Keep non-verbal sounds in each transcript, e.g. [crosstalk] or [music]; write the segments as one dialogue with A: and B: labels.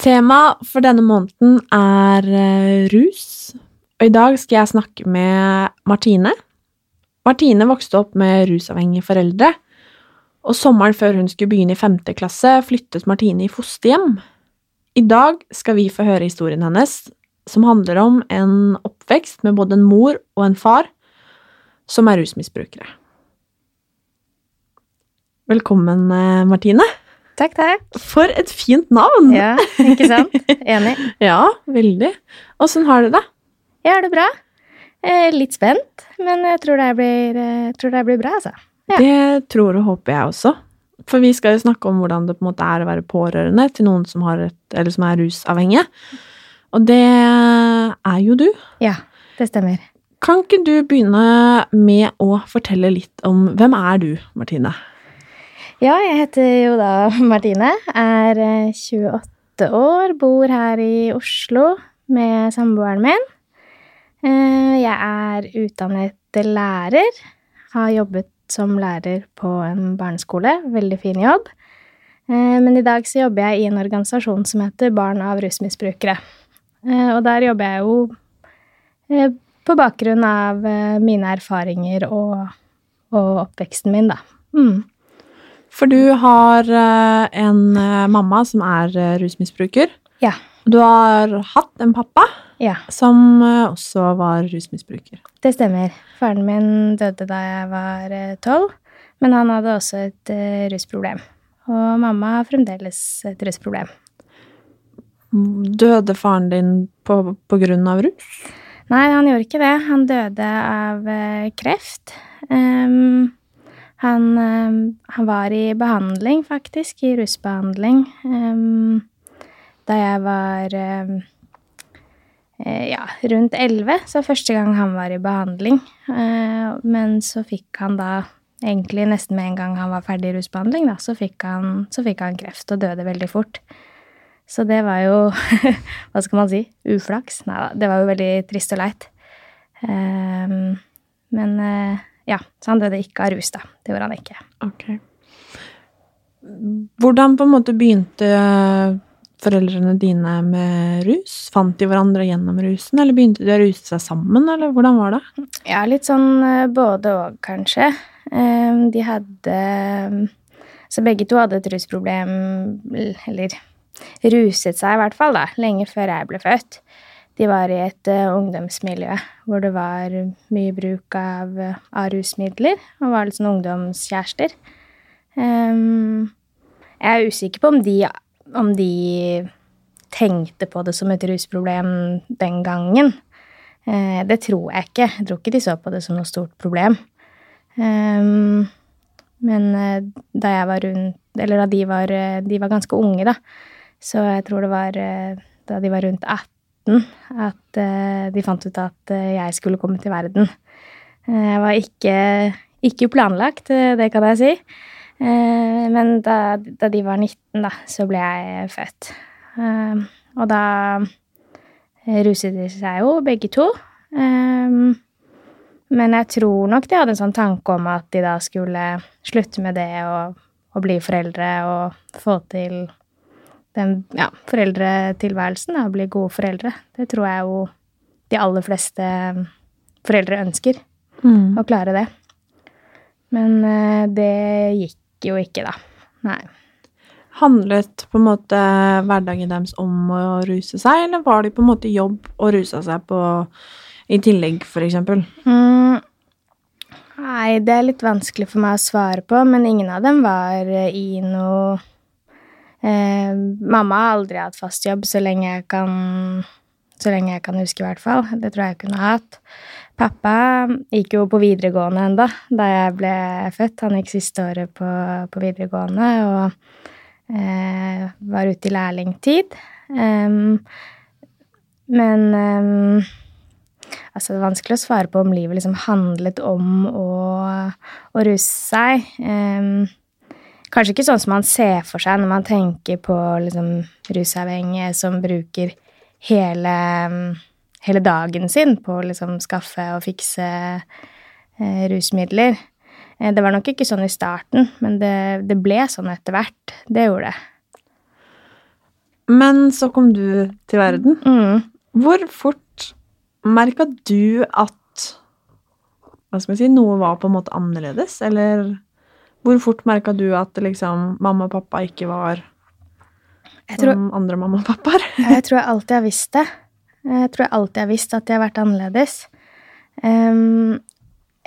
A: Tema for denne måneden er eh, rus, og i dag skal jeg snakke med Martine. Martine vokste opp med rusavhengige foreldre, og sommeren før hun skulle begynne i femte klasse, flyttet Martine i fosterhjem. I dag skal vi få høre historien hennes, som handler om en oppvekst med både en mor og en far som er rusmisbrukere. Velkommen, eh, Martine.
B: Takk, takk.
A: For et fint navn!
B: Ja, ikke sant? Enig. [laughs]
A: Ja, veldig. Åssen har du det?
B: Jeg har det bra. Eh, litt spent, men jeg tror det blir, eh, tror det blir bra, altså. Ja.
A: Det tror og håper jeg også. For vi skal jo snakke om hvordan det på en måte er å være pårørende til noen som, har et, eller som er rusavhengige. Og det er jo du.
B: Ja, det stemmer.
A: Kan ikke du begynne med å fortelle litt om hvem er du, Martine?
B: Ja, jeg heter jo da [laughs] Martine, er eh, 28 år, bor her i Oslo med samboeren min. Eh, Jeg er utdannet lærer, har jobbet som lærer på en barneskole, veldig fin jobb. Eh, Men i dag så jobber jeg i en organisasjon som heter Barn av rusmisbrukere. Eh, Og der jobber jeg jo eh, på bakgrunn av eh, mine erfaringer og, og oppveksten min, da. Mm.
A: For du har eh, en eh, mamma som er eh, rusmisbruker.
B: Ja.
A: Du har hatt en pappa
B: Ja,
A: som også var rusmisbruker.
B: det stemmer. Faren min døde da jeg var tolv, men han hadde også et rusproblem. Og mamma har fremdeles et rusproblem.
A: Døde faren din på, på grunn av rus?
B: Nei, han gjorde ikke det. Han døde av kreft. Ehm, han, ehm, han var i behandling, faktisk, i rusbehandling, ehm, da jeg var eh, ja, rundt elleve. Så første gang han var i behandling. Eh, men så fikk han da, egentlig nesten med en gang han var ferdig i rusbehandling, da, så fikk han, så fikk han kreft og døde veldig fort. Så det var jo, [laughs] hva skal man si, uflaks. Nei da, det var jo veldig trist og leit. Men eh, ja, så han døde ikke av rus, da. Det gjorde han ikke.
A: Ok. Hvordan på en måte begynte foreldrene dine med rus? Fant de hverandre gjennom rusen, eller begynte de å ruse seg sammen, eller hvordan var det?
B: Ja, litt sånn eh, både og, kanskje. De hadde Så begge to hadde et rusproblem, eller ruset seg i hvert fall, da, lenge før jeg ble født. De var i et eh, ungdomsmiljø hvor det var mye bruk av, av rusmidler, og var litt sånn ungdomskjærester. Um, jeg er usikker på om de, om de tenkte på det som et rusproblem den gangen. Uh, det tror jeg ikke. Jeg tror ikke de så på det som noe stort problem. Um, men eh, da jeg var rundt Eller da de var, eh, de var ganske unge, da. Så jeg tror det var eh, da de var rundt 18 at eh, de fant ut at eh, jeg skulle komme til verden. Eh, Jeg var ikke, ikke planlagt, det kan jeg si. Men da, da de var 19, da, så ble jeg født. Og da ruset de seg jo, begge to. Men jeg tror nok de hadde en sånn tanke om at de da skulle slutte med det og, og bli foreldre og få til den ja, foreldretilværelsen, da, bli gode foreldre. Det tror jeg jo de aller fleste foreldre ønsker.
A: Mm.
B: Å klare det. Men eh, det gikk jo ikke, da. Nei.
A: Handlet på en måte hverdagen deres om å ruse seg, eller var de på en måte jobb og rusa seg på i tillegg, eksempel?
B: Mm, nei, det er litt vanskelig for meg å svare på, men ingen av dem var eh, i noe eh, Mamma har aldri hatt fast jobb så lenge jeg kan Så lenge jeg kan huske, i hvert fall. Det tror jeg jeg kunne hatt. Pappa gikk jo på videregående enda da jeg ble født. Han gikk siste året på, på videregående og eh, var ute i lærlingtid. Um, men um, Altså, det er vanskelig å svare på om livet liksom handlet om å, å ruse seg. Em, kanskje ikke sånn som man ser for seg når man tenker på liksom, rusavhengige som bruker hele, hele dagen sin på å liksom, skaffe og fikse eh, rusmidler. Eh, det var nok ikke sånn i starten, men det, det ble sånn etter hvert. Det gjorde det.
A: Men så kom du til verden.
B: Mm.
A: Hvor fort merka du at Hva skal jeg si Noe var på en måte annerledes? Eller hvor fort merka du at liksom mamma og pappa ikke var
B: tror,
A: som andre mamma og pappaer? [laughs]
B: jeg tror jeg alltid har visst det. Jeg tror jeg alltid har visst at de har vært annerledes. Um,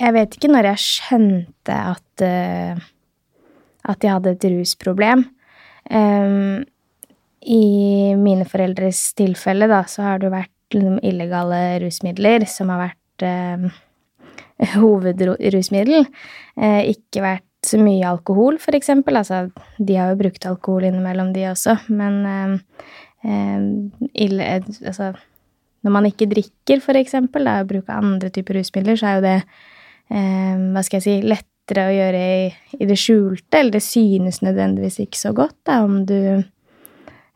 B: jeg vet ikke når jeg skjønte at, uh, at de hadde et rusproblem. Um, I mine foreldres tilfelle da, så har det jo vært liksom, illegale rusmidler som har vært [laughs] uh, hovedrusmiddel. Uh, ikke vært så mye alkohol, eksempel. Altså, de har jo brukt alkohol innimellom, de også, men eh, eh, ille, altså, når man ikke drikker, eksempel, og bruker andre typer rusmidler, så er jo det eh, hva skal jeg si, lettere å gjøre i, i det skjulte, eller det synes nødvendigvis ikke så godt da, om du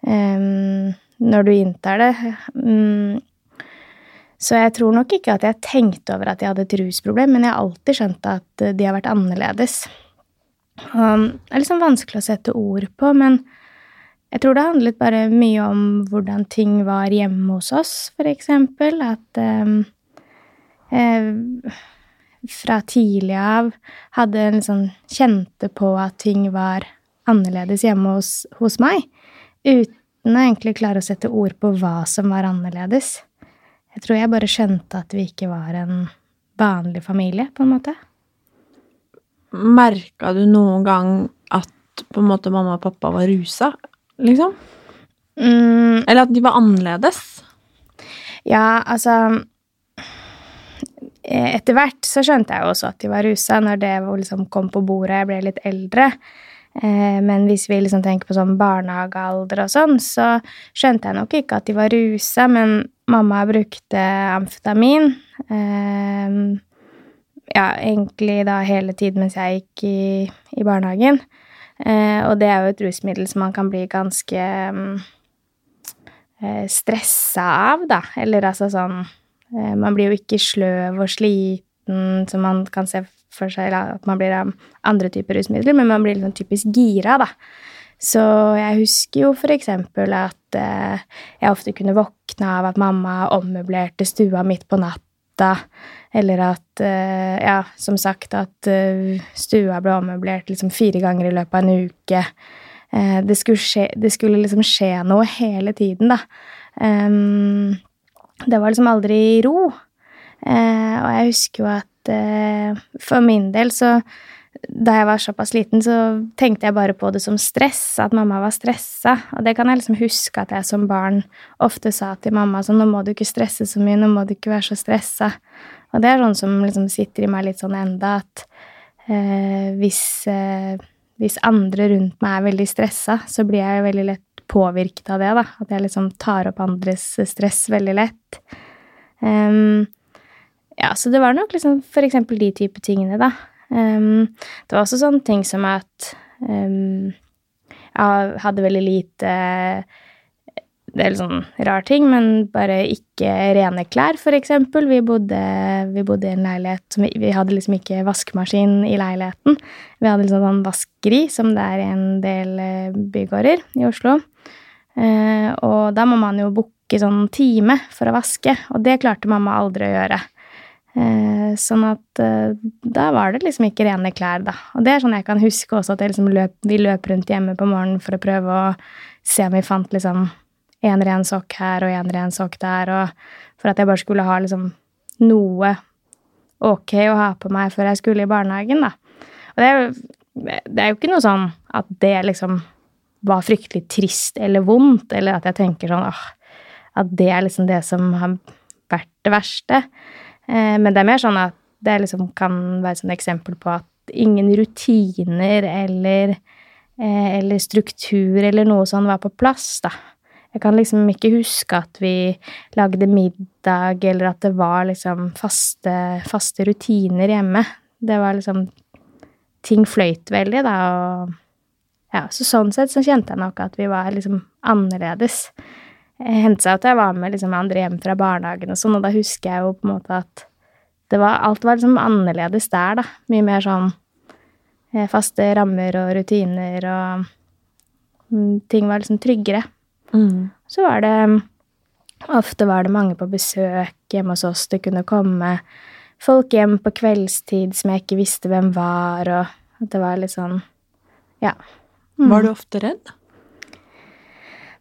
B: eh, Når du inntar det. Mm, så jeg tror nok ikke at jeg tenkte over at jeg hadde et rusproblem, men jeg har alltid skjønt at eh, de har vært annerledes. Og det er liksom vanskelig å sette ord på, men jeg tror det handlet bare mye om hvordan ting var hjemme hos oss, for eksempel. At eh, eh, fra tidlig av hadde en sånn Kjente på at ting var annerledes hjemme hos, hos meg. Uten å egentlig klare å sette ord på hva som var annerledes. Jeg tror jeg bare skjønte at vi ikke var en vanlig familie, på en måte.
A: Merka du noen gang at på en måte mamma og pappa var rusa, liksom?
B: Mm,
A: Eller at de var annerledes?
B: ja, altså eh, Etter hvert så skjønte jeg jo også at de var rusa, når det liksom kom på bordet jeg ble litt eldre. Eh, Men hvis vi liksom tenker på sånn barnehagealder og sånn, så skjønte jeg nok ikke at de var rusa, men mamma brukte amfetamin. Ja, egentlig da hele tiden mens jeg gikk i, i barnehagen. Eh, Og det er jo et rusmiddel som man kan bli ganske mm, eh, stressa av, da. Eller altså sånn eh, Man blir jo ikke sløv og sliten som man kan se for seg at man blir av andre typer rusmidler, men man blir sånn typisk gira, da. Så jeg husker jo for eksempel at eh, jeg ofte kunne våkne av at mamma ommøblerte stua midt på natta, eller at eh, Ja, som sagt, at eh, stua ble ommøblert liksom fire ganger i løpet av en uke. Eh, det, skulle skje, det skulle liksom skje noe hele tiden, da. Ehm, det var liksom aldri ro. Og jeg husker jo at for min del så Da jeg var såpass liten, så tenkte jeg bare på det som stress, at mamma var stressa. Og det kan jeg liksom huske at jeg som barn ofte sa til mamma sånn 'Nå må du ikke stresse så mye. Nå må du ikke være så stressa'. Og det er sånn som liksom sitter i meg litt sånn enda, at eh, hvis, eh, hvis andre rundt meg er veldig stressa, så blir jeg veldig lett påvirket av det, da. At jeg liksom tar opp andres stress veldig lett. Um, ja, så det var nok liksom for eksempel de type tingene, da. Ehm, det var også sånne ting som at um, jeg hadde veldig lite Det er litt sånn rar ting, men bare ikke rene klær, for eksempel. Vi bodde, vi bodde i en leilighet som vi, vi hadde liksom ikke vaskemaskin i leiligheten. Vi hadde liksom sånn vaskeri, som det er i en del eh, bygårder i Oslo. Uh, og da må man jo booke sånn time for å vaske, og det klarte mamma aldri å gjøre. Eh, sånn at eh, da var det liksom ikke rene klær, da. Og det er sånn jeg kan huske også, at liksom løp, vi løp rundt hjemme på morgenen for å prøve å se om vi fant liksom en ren sokk her og en ren sokk der, og for at jeg bare skulle ha liksom noe ok å ha på meg før jeg skulle i barnehagen, da. Og det er jo, det er jo ikke noe sånn at det liksom var fryktelig trist eller vondt, eller at jeg tenker sånn åh, at det er liksom det som har vært det verste. Eh, men det er mer sånn at det liksom kan være et eksempel på at ingen rutiner eller, eh, eller struktur eller noe sånn var på plass, da. Jeg kan liksom ikke huske at vi lagde middag, eller at det var liksom faste, faste rutiner hjemme. Det var liksom Ting fløyt veldig, da, og ja, så sånn sett så kjente jeg nok at vi var liksom annerledes. Hendte seg at jeg var med liksom andre hjem fra barnehagen og sånn, og da husker jeg jo på en måte at det var, alt var liksom annerledes der, da. Mye mer sånn eh, faste rammer og rutiner, og mm, ting var liksom tryggere.
A: Mm.
B: Så var det Ofte var det mange på besøk hjemme hos oss. Det kunne komme folk hjem på kveldstid som jeg ikke visste hvem var, og at det var litt sånn Ja. Mm.
A: Var du ofte redd?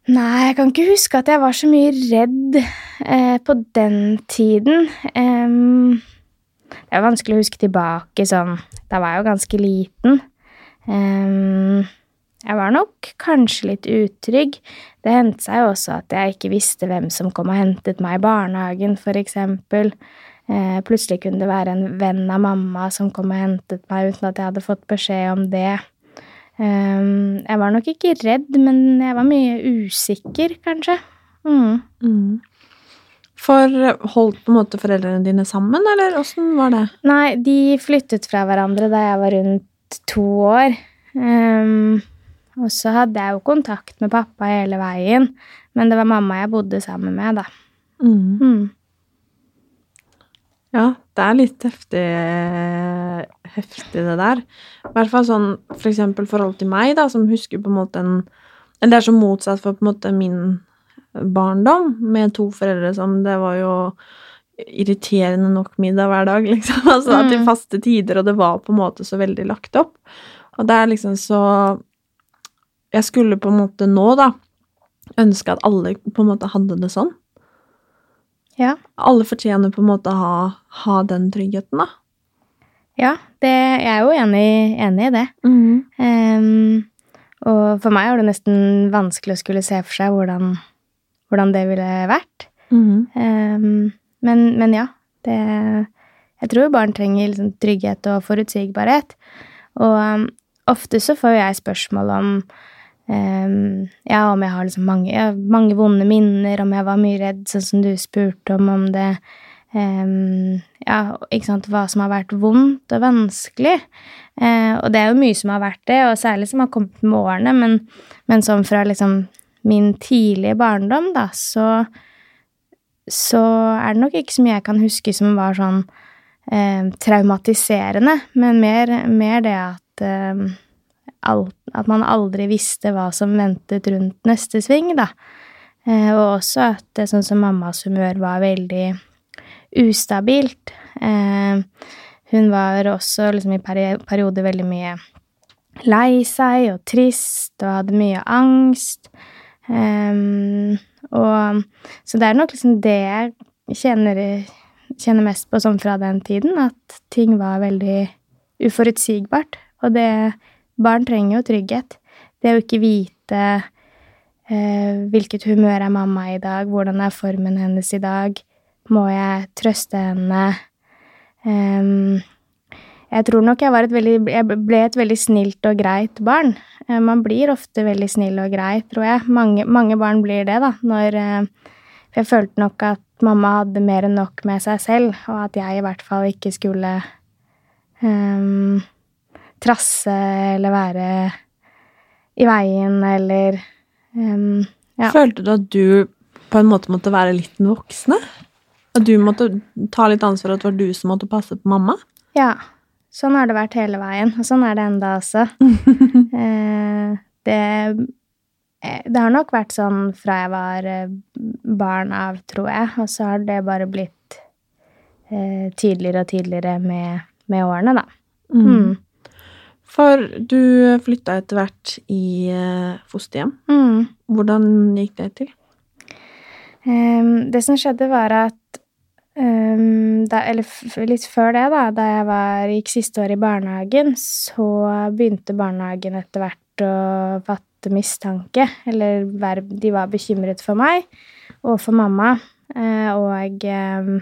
B: Nei, jeg kan ikke huske at jeg var så mye redd eh, på den tiden. Um, det er vanskelig å huske tilbake sånn Da var jeg jo ganske liten. Um, jeg var nok kanskje litt utrygg. Det hendte seg jo også at jeg ikke visste hvem som kom og hentet meg i barnehagen, eksempel. Eh, plutselig kunne det være en venn av mamma som kom og hentet meg uten at jeg hadde fått beskjed om det. Um, jeg var nok ikke redd, men jeg var mye usikker, kanskje. Mm.
A: Mm. For holdt på en måte foreldrene dine sammen, eller åssen var det?
B: Nei, de flyttet fra hverandre da jeg var rundt to år. Um, og så hadde jeg jo kontakt med pappa hele veien, men det var mamma jeg bodde sammen med, da.
A: Mm. Ja, det er litt heftig, heftig det der. I hvert fall sånn for eksempel forhold til meg, da, som husker på en måte en Eller det er så motsatt for på en måte min barndom, med to foreldre som Det var jo irriterende nok middag hver dag, liksom. [laughs] Altså
B: Mm.
A: til faste tider, og det var på en måte så veldig lagt opp. Og det er liksom så Jeg skulle på en måte nå, da, ønske at alle på en måte hadde det sånn.
B: Ja.
A: Alle fortjener på en måte å ha, ha den tryggheten, da.
B: Ja, det, jeg er jo enig, enig i det. Ehm, og for meg var det nesten vanskelig å skulle se for seg hvordan, hvordan det ville vært. Ehm, men, men ja, det Jeg tror barn trenger liksom trygghet og forutsigbarhet. Og um, ofte så får jeg spørsmål om ehm, ja, om jeg har liksom mange, mange vonde minner, om jeg var mye redd, sånn som du spurte om, om det um, Ja, ikke sant, hva som har vært vondt og vanskelig. Uh, og det er jo mye som har vært det, og særlig som har kommet med årene, men, men sånn fra liksom min tidlige barndom, da, så så er det nok ikke så mye jeg kan huske som var sånn uh, traumatiserende, men mer, mer det at alt, At man aldri visste hva som ventet rundt neste sving, da. Eh, og også at det, sånn som mammas humør var veldig ustabilt. Eh, hun var også liksom i perioder veldig mye lei seg og trist og hadde mye angst. Um, og Så det er nok liksom det jeg kjenner, kjenner mest på sånn fra den tiden, at ting var veldig uforutsigbart. Og det Barn trenger jo trygghet. Det å ikke vite eh, hvilket humør er mamma i dag, hvordan er formen hennes i dag, må jeg trøste henne? Um, jeg tror nok jeg, veldig, jeg ble et veldig snilt og greit barn. Eh, Man blir ofte veldig snill og grei, tror jeg. Mange, mange barn blir det, da. Når eh, jeg følte nok at mamma hadde mer enn nok med seg selv, og at jeg i hvert fall ikke skulle um, trasse eller være i veien eller um, ja.
A: Følte du at du på en måte måtte være litt den voksne? At du måtte ta litt ansvar, at det var du som måtte passe på mamma?
B: Ja. Sånn har det vært hele veien, og sånn er det enda også. [laughs] eh, det, det har nok vært sånn fra jeg var barn av, tror jeg, og så har det bare blitt eh, tydeligere og tydeligere med, med årene, da.
A: Mm. For du flytta etter hvert i eh, fosterhjem.
B: Mm.
A: Hvordan gikk det til?
B: Um, det som skjedde, var at um, da, Eller litt før det, da, da jeg var, gikk siste år i barnehagen, så begynte barnehagen etter hvert å fatte mistanke. Eller de var bekymret for meg og for mamma. Eh, og um,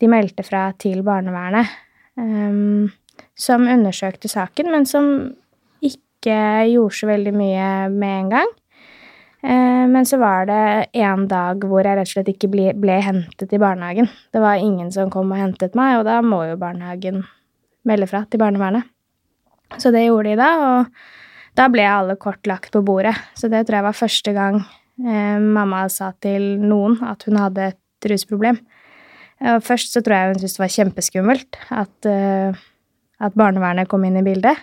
B: de meldte fra til barnevernet, ehm, som undersøkte saken, men som ikke gjorde så veldig mye med en gang. Eh, Men så var det en dag hvor jeg rett og slett ikke ble, ble hentet i barnehagen. Det var ingen som kom og hentet meg, og da må jo barnehagen melde fra til barnevernet. Så det gjorde de da, og da ble alle kort lagt på bordet. Så det tror jeg var første gang eh, mamma sa til noen at hun hadde et rusproblem. Og først så tror jeg hun syntes det var kjempeskummelt at, eh, at barnevernet kom inn i bildet.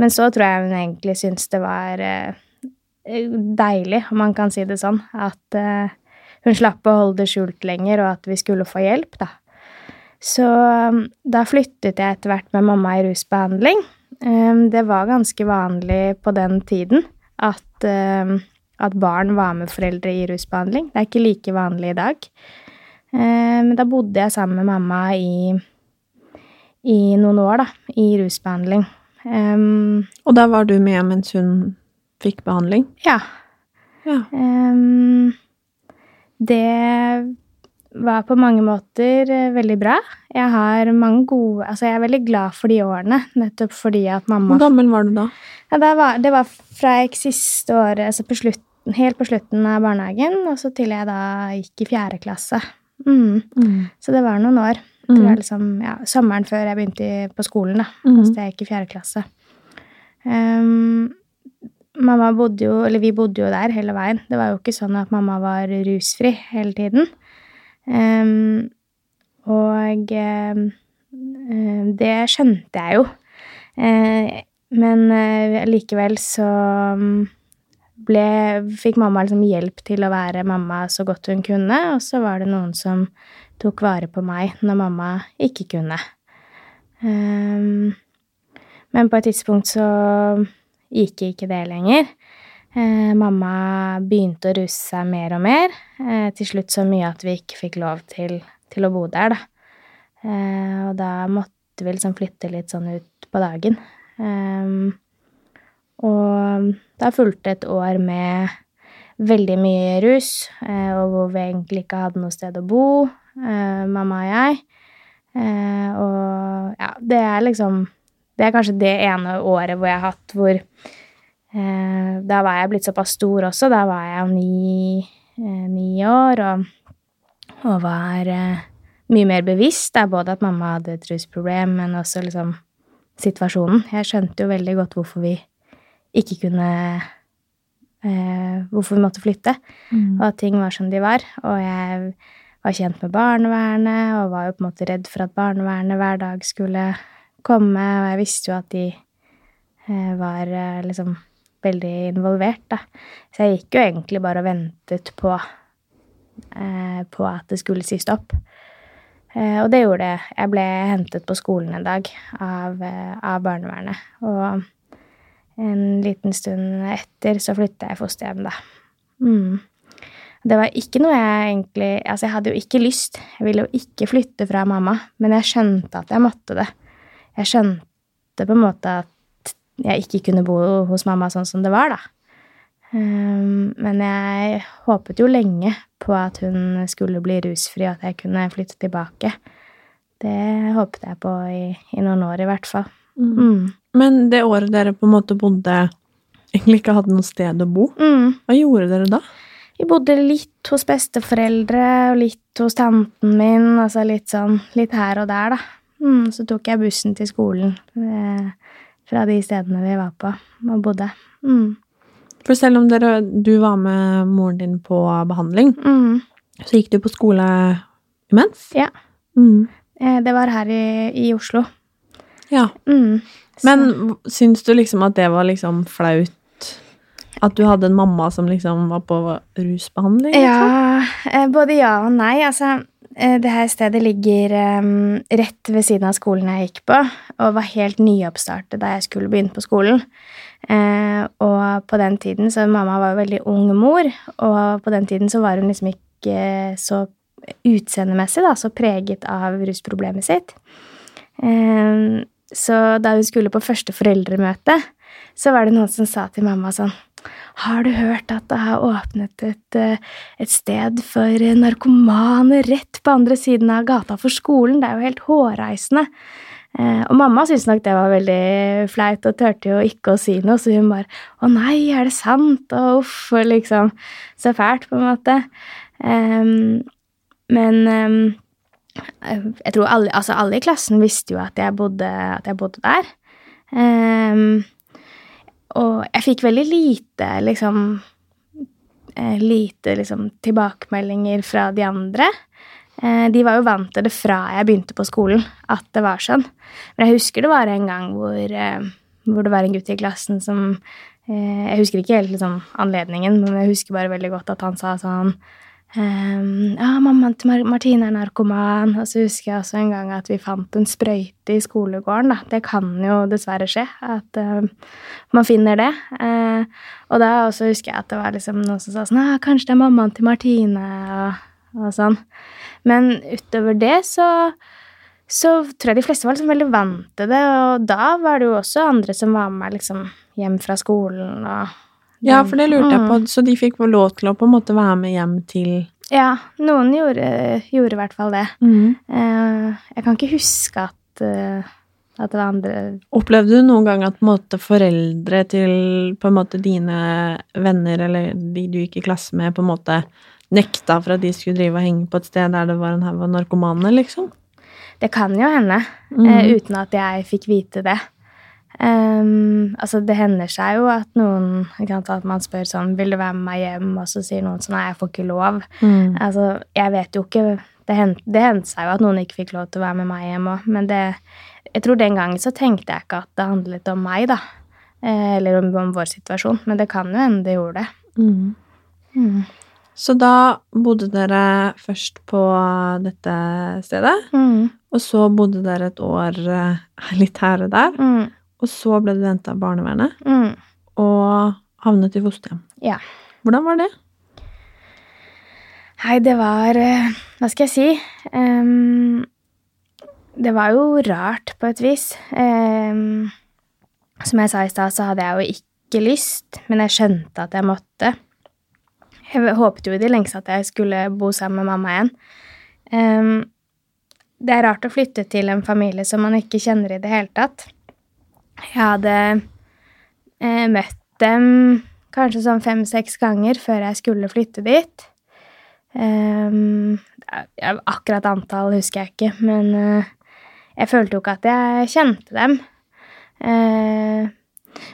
B: Men så tror jeg hun egentlig syntes det var eh, deilig, om man kan si det sånn, at eh, hun slapp å holde det skjult lenger, og at vi skulle få hjelp, da. Så um, da flyttet jeg etter hvert med mamma i rusbehandling. Det var ganske vanlig på den tiden at, at barn var med foreldre i rusbehandling. Det er ikke like vanlig i dag. Men da bodde jeg sammen med mamma i, i noen år, da, i rusbehandling. Um,
A: Og da var du med mens hun fikk behandling?
B: ja.
A: Ja.
B: Um, det var på mange måter eh, veldig bra. Jeg har mange gode Altså, jeg er veldig glad for de årene, nettopp fordi at mamma
A: Hvor gammel var du da?
B: ja, det, var, det var fra jeg siste året, altså på slutten, helt på slutten av barnehagen, og så til jeg da gikk i fjerde klasse. Mm. Så det var noen år. Det var liksom, ja, sommeren før jeg begynte på skolen, da.
A: Mm.
B: Altså jeg gikk i fjerde klasse. Um, mamma bodde jo, eller vi bodde jo der hele veien. Det var jo ikke sånn at mamma var rusfri hele tiden. Um, og eh, det skjønte jeg jo. Uh, men eh, likevel så mm, ble, fikk mamma liksom hjelp til å være mamma så godt hun kunne, og så var det noen som tok vare på meg når mamma ikke kunne. Ehm, men på et tidspunkt så gikk ikke det lenger. Eh, mamma begynte å ruse seg mer og mer. Eh, til slutt så mye at vi ikke fikk lov til, til å bo der, da. Eh, og da måtte vi liksom flytte litt sånn ut på dagen. Ehm, og da fulgte et år med veldig mye rus, og hvor vi egentlig ikke hadde noe sted å bo, mamma og jeg. Eh, og ja, det er liksom Det er kanskje det ene året hvor jeg har hatt hvor eh, Da var jeg blitt såpass stor også. Da var jeg ni, eh, ni år og, og var eh, mye mer bevisst. Da, både at mamma hadde et rusproblem, men også liksom situasjonen. Jeg skjønte jo veldig godt hvorfor vi ikke kunne eh, Hvorfor vi måtte flytte, og at ting var som de var. Og jeg var kjent med barnevernet og var jo på en måte redd for at barnevernet hver dag skulle komme, og jeg visste jo at de eh, var eh, liksom veldig involvert, da. Så jeg gikk jo egentlig bare og ventet på, eh, på at det skulle si stopp. Og det gjorde det. Jeg ble hentet på skolen en dag av, av barnevernet. Og en liten stund etter så flytta jeg fosterhjem, da. Mm. Det var ikke noe jeg egentlig Altså, jeg hadde jo ikke lyst. Jeg ville jo ikke flytte fra mamma, men jeg skjønte at jeg måtte det. Jeg skjønte på en måte at jeg ikke kunne bo hos mamma sånn som det var, da. Um, men jeg håpet jo lenge på at hun skulle bli rusfri, og at jeg kunne flytte tilbake. Det håpet jeg på i, i noen år, i hvert fall. Mm.
A: Men det året dere på en måte bodde Egentlig ikke hadde noe sted å bo,
B: Mm.
A: hva gjorde dere da?
B: Vi bodde litt hos besteforeldre og litt hos tanten min, altså litt sånn litt her og der, da. Mm, så tok jeg bussen til skolen eh, fra de stedene vi var på og bodde. Mm.
A: For selv om dere, du var med moren din på behandling,
B: Mm.
A: så gikk du på skole imens?
B: Ja.
A: Mm.
B: Eh, det var her i, i Oslo.
A: Ja.
B: Mm.
A: Men syns du liksom at det var liksom flaut at du hadde en mamma som liksom var på rusbehandling? liksom?
B: Ja, eh, både ja og nei. Altså, eh, det her stedet ligger um, rett ved siden av skolen jeg gikk på, og var helt nyoppstartet da jeg skulle begynne på skolen. Uh, og på den tiden, så mamma var jo veldig ung mor, og på den tiden så var hun liksom ikke så utseendemessig da, så preget av rusproblemet sitt. Så da hun skulle på første foreldremøte, så var det noen som sa til mamma sånn Har du hørt at det har åpnet et, eh, et sted for narkomane rett på andre siden av gata for skolen? Det er jo helt hårreisende. Eh, og mamma syntes nok det var veldig flaut og turte jo ikke å si noe, så hun bare Å nei, er det sant? Og uff, og liksom Så fælt, på en måte. Um, men um, jeg tror alle, altså alle i klassen visste jo at jeg bodde, at jeg bodde der. Em, og jeg fikk veldig lite, liksom eh, Lite liksom tilbakemeldinger fra de andre. Eh, de var jo vant til det fra jeg begynte på skolen, at det var sånn. Men jeg husker det var en gang hvor, eh, hvor det var en gutt i klassen som Jeg husker ikke helt liksom, anledningen, men jeg husker bare veldig godt at han sa sånn ja, mammaen til Mar Martine er narkoman. Og så husker jeg også en gang at vi fant en sprøyte i skolegården. Da. Det kan jo dessverre skje, at uh, man finner det. Uh, og da også husker jeg at det var liksom noen som sa sånn ah, Kanskje det er mammaen til Martine, og, og sånn. Men utover det så så tror jeg de fleste var liksom veldig vant til det, og da var det jo også andre som var med liksom hjem fra skolen og
A: Ja, for det lurte jeg på,
B: Mm.
A: så de fikk lov til å på en måte være med hjem til
B: Ja, noen gjorde, gjorde i hvert fall det.
A: Mhm.
B: Eh, jeg kan ikke huske at, eh, at det var andre
A: Opplevde du noen gang at måte foreldre til på en måte dine venner, eller de du gikk i klasse med, på en måte nekta for at de skulle drive og henge på et sted der det var en haug av narkomane, liksom?
B: Det kan jo hende, eh, uten at jeg fikk vite det. Ehm, altså, det hender seg jo at noen kan ta At man spør sånn 'Vil du være med meg hjem?' Og så sier noen sånn 'Nei, jeg får ikke lov'.
A: Mm.
B: Altså, jeg vet jo ikke Det hendte, det hendte seg jo at noen ikke fikk lov til å være med meg hjem òg, men det Jeg tror den gangen så tenkte jeg ikke at det handlet om meg, da. Eh, eller om, om vår situasjon, men det kan jo hende det gjorde det.
A: Mm.
B: Mm.
A: Så da bodde dere først på dette stedet,
B: Mm.
A: og så bodde dere et år eh, litt her og der,
B: Mm.
A: Og så ble du henta av barnevernet
B: Mm.
A: og havnet i fosterhjem.
B: Ja.
A: Hvordan var det?
B: Nei, det var eh, Hva skal jeg si? Um, det var jo rart på et vis. Um, som jeg sa i stad, så hadde jeg jo ikke lyst, men jeg skjønte at jeg måtte. Jeg håpet jo i det lengste at jeg skulle bo sammen med mamma igjen. Um, det er rart å flytte til en familie som man ikke kjenner i det hele tatt. Jeg hadde eh, møtt dem kanskje sånn fem-seks ganger før jeg skulle flytte dit. Um, akkurat antall husker jeg ikke, men uh, jeg følte jo ikke at jeg kjente dem. Uh,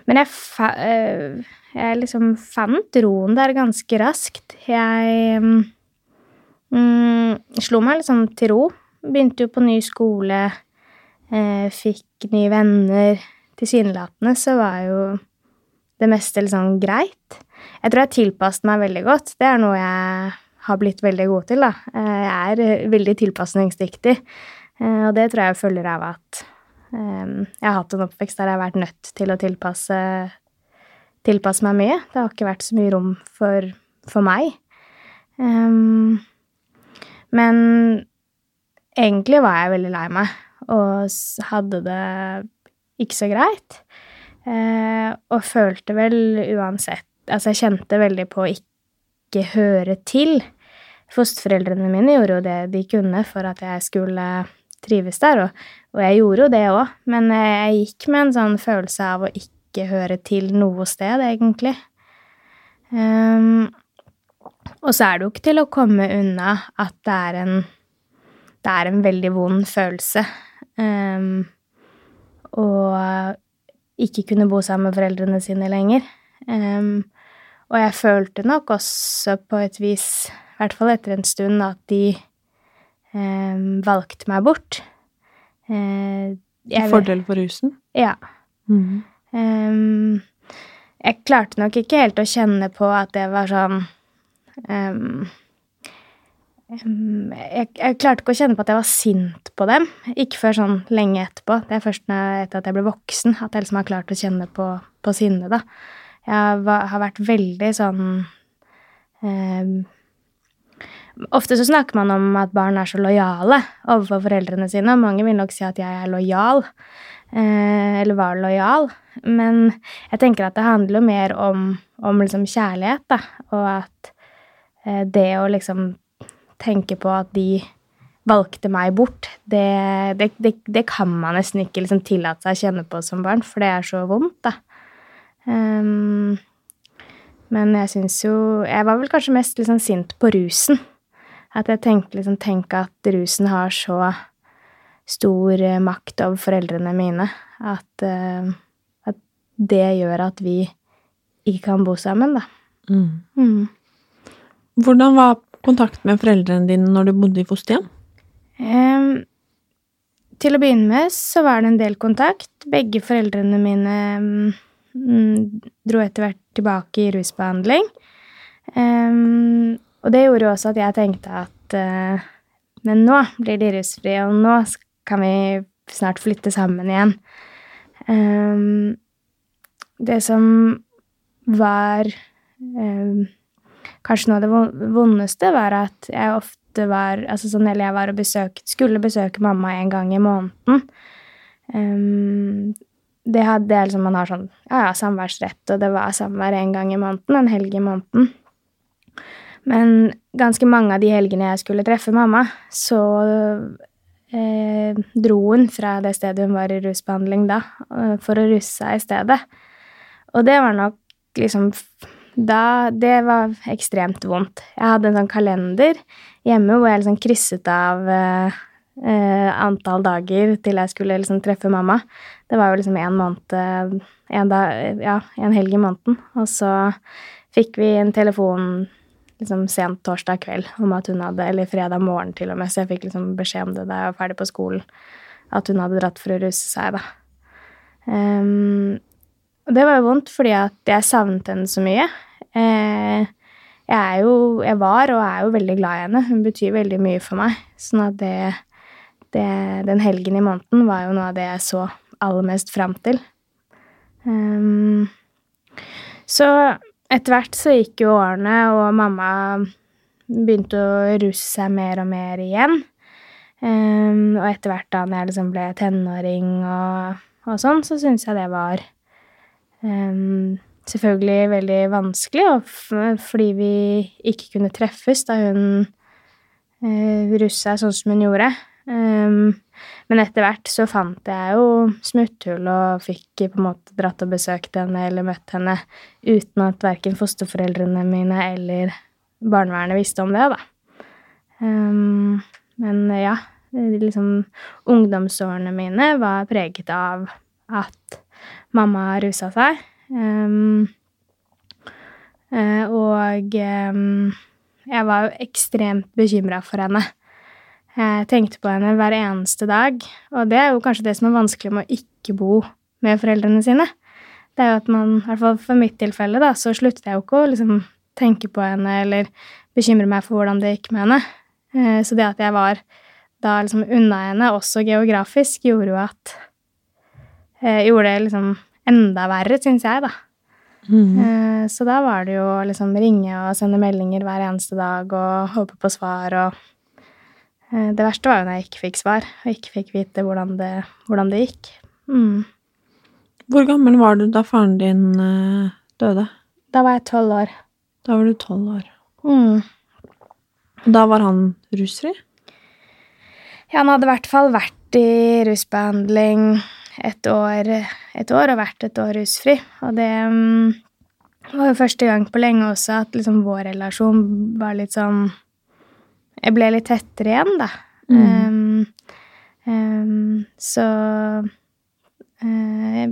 B: men jeg, fa uh, jeg liksom fant roen der ganske raskt. Jeg um, slo meg liksom til ro. Begynte jo på ny skole, fikk nye venner. Tilsynelatende så var jo det meste liksom greit. Jeg tror jeg tilpasset meg veldig godt. Det er noe jeg har blitt veldig god til, da. Eh, Jeg er eh, veldig tilpasningsdyktig, eh, og det tror jeg følger av at jeg har hatt en oppvekst der jeg har vært nødt til å tilpasse, tilpasse meg mye. Det har ikke vært så mye rom for, for meg. Men egentlig var jeg veldig lei meg og hadde det ikke så greit. Eh, og følte vel uansett Altså, jeg kjente veldig på å ikke høre til. Fosterforeldrene mine gjorde jo det de kunne for at jeg skulle trives der, og, og jeg gjorde jo det òg, men jeg gikk med en sånn følelse av å ikke høre til noe sted, egentlig. Um, og så er det jo ikke til å komme unna at det er en Det er en veldig vond følelse. Um, og ikke kunne bo sammen med foreldrene sine lenger. Um, og jeg følte nok også på et vis, i hvert fall etter en stund, at de um, valgte meg bort. Uh,
A: Til fordel for rusen?
B: Ja.
A: Mhm.
B: Um, jeg klarte nok ikke helt å kjenne på at det var sånn jeg, jeg klarte ikke å kjenne på at jeg var sint på dem. Ikke før sånn lenge etterpå. Det er først jeg- etter at jeg ble voksen, at jeg liksom har klart å kjenne på, på sinne, da. Jeg var, har vært veldig sånn eh, Ofte så snakker man om at barn er så lojale overfor foreldrene sine, og mange vil nok si at jeg er lojal, eh, eller var lojal. Men jeg tenker at det handler mer om, om liksom kjærlighet, da, og at eh, det å liksom tenke på at de valgte meg bort, det, det, det, det kan man nesten ikke liksom tillate seg å kjenne på som barn, for det er så vondt, da. Um, men jeg syns jo Jeg var vel kanskje mest liksom sint på rusen. At jeg tenkte liksom Tenk at rusen har så stor eh, makt over foreldrene mine at, uh, at det gjør at vi ikke kan bo sammen, da. Mm.
A: Hvordan var kontakten med foreldrene dine når du bodde i fosterhjem?
B: Um, til å begynne med så var det en del kontakt. Begge foreldrene mine um, dro etter hvert tilbake i rusbehandling. Um, og det gjorde jo også at jeg tenkte at uh, Men nå blir de rusfrie, og nå kan vi snart flytte sammen igjen. Um, det som var em, kanskje noe av det vondeste, var at jeg ofte var altså sånn, Eller jeg var og besøk, skulle besøke mamma en gang i måneden. Um, det hadde det er liksom Man har sånn ja, ja, samværsrett, og det var samvær en gang i måneden, en helg i måneden. Men ganske mange av de helgene jeg skulle treffe mamma, så eh, dro hun fra det stedet hun var i rusbehandling da, eh, for å russe seg i stedet. Og det var nok liksom da Det var ekstremt vondt. Jeg hadde en sånn kalender hjemme hvor jeg liksom krysset av eh, eh, antall dager til jeg skulle liksom treffe mamma. Det var jo liksom en måned en dag, Ja, en helg i måneden. Og så fikk vi en telefon liksom sent torsdag kveld om at hun hadde Eller fredag morgen, til og med, så jeg fikk liksom beskjed om det da jeg var ferdig på skolen. At hun hadde dratt for å ruse seg, da. Um, og det var jo vondt, fordi at jeg savnet henne så mye. Eh, jeg er jo Jeg var og er jo veldig glad i henne. Hun betyr veldig mye for meg. Sånn at det, det Den helgen i måneden var jo noe av det jeg så aller mest fram til. Um, så etter hvert så gikk jo årene, og mamma begynte å russe seg mer og mer igjen. Um, og etter hvert da når jeg liksom ble tenåring og, og sånn, så syntes jeg det var ehm, selvfølgelig veldig vanskelig, fordi vi ikke kunne treffes da hun eh, russa sånn som hun gjorde. Um, men etter hvert så fant jeg jo smutthull og fikk på en måte dratt og besøkt henne eller møtt henne uten at verken fosterforeldrene mine eller barnevernet visste om det, da. Um, men ja, liksom ungdomsårene mine var preget av at mamma rusa seg. Eh, og jeg var jo ekstremt bekymra for henne. Jeg tenkte på henne hver eneste dag, og det er jo kanskje det som er vanskelig med å ikke bo med foreldrene sine. Det er jo at man, i hvert fall for mitt tilfelle, da, så sluttet jeg jo ikke å liksom tenke på henne eller bekymre meg for hvordan det gikk med henne. Eh, Så det at jeg var da liksom unna henne, også geografisk, gjorde jo at eh, Gjorde det liksom enda verre, syns jeg, da. Eh, Så da var det jo liksom ringe og sende meldinger hver eneste dag og håpe på svar og eh, Det verste var jo når jeg ikke fikk svar, og ikke fikk vite hvordan det, hvordan det gikk. Mm.
A: Hvor gammel var du da faren din eh, døde?
B: Da var jeg tolv år.
A: Da var du tolv år.
B: Mm.
A: Da var han rusfri?
B: Ja, han hadde i hvert fall vært i rusbehandling et år, et år og vært et år rusfri. Og det mm, var jo første gang på lenge også at liksom vår relasjon var litt sånn Jeg ble litt tettere igjen, da. Um, um, så uh,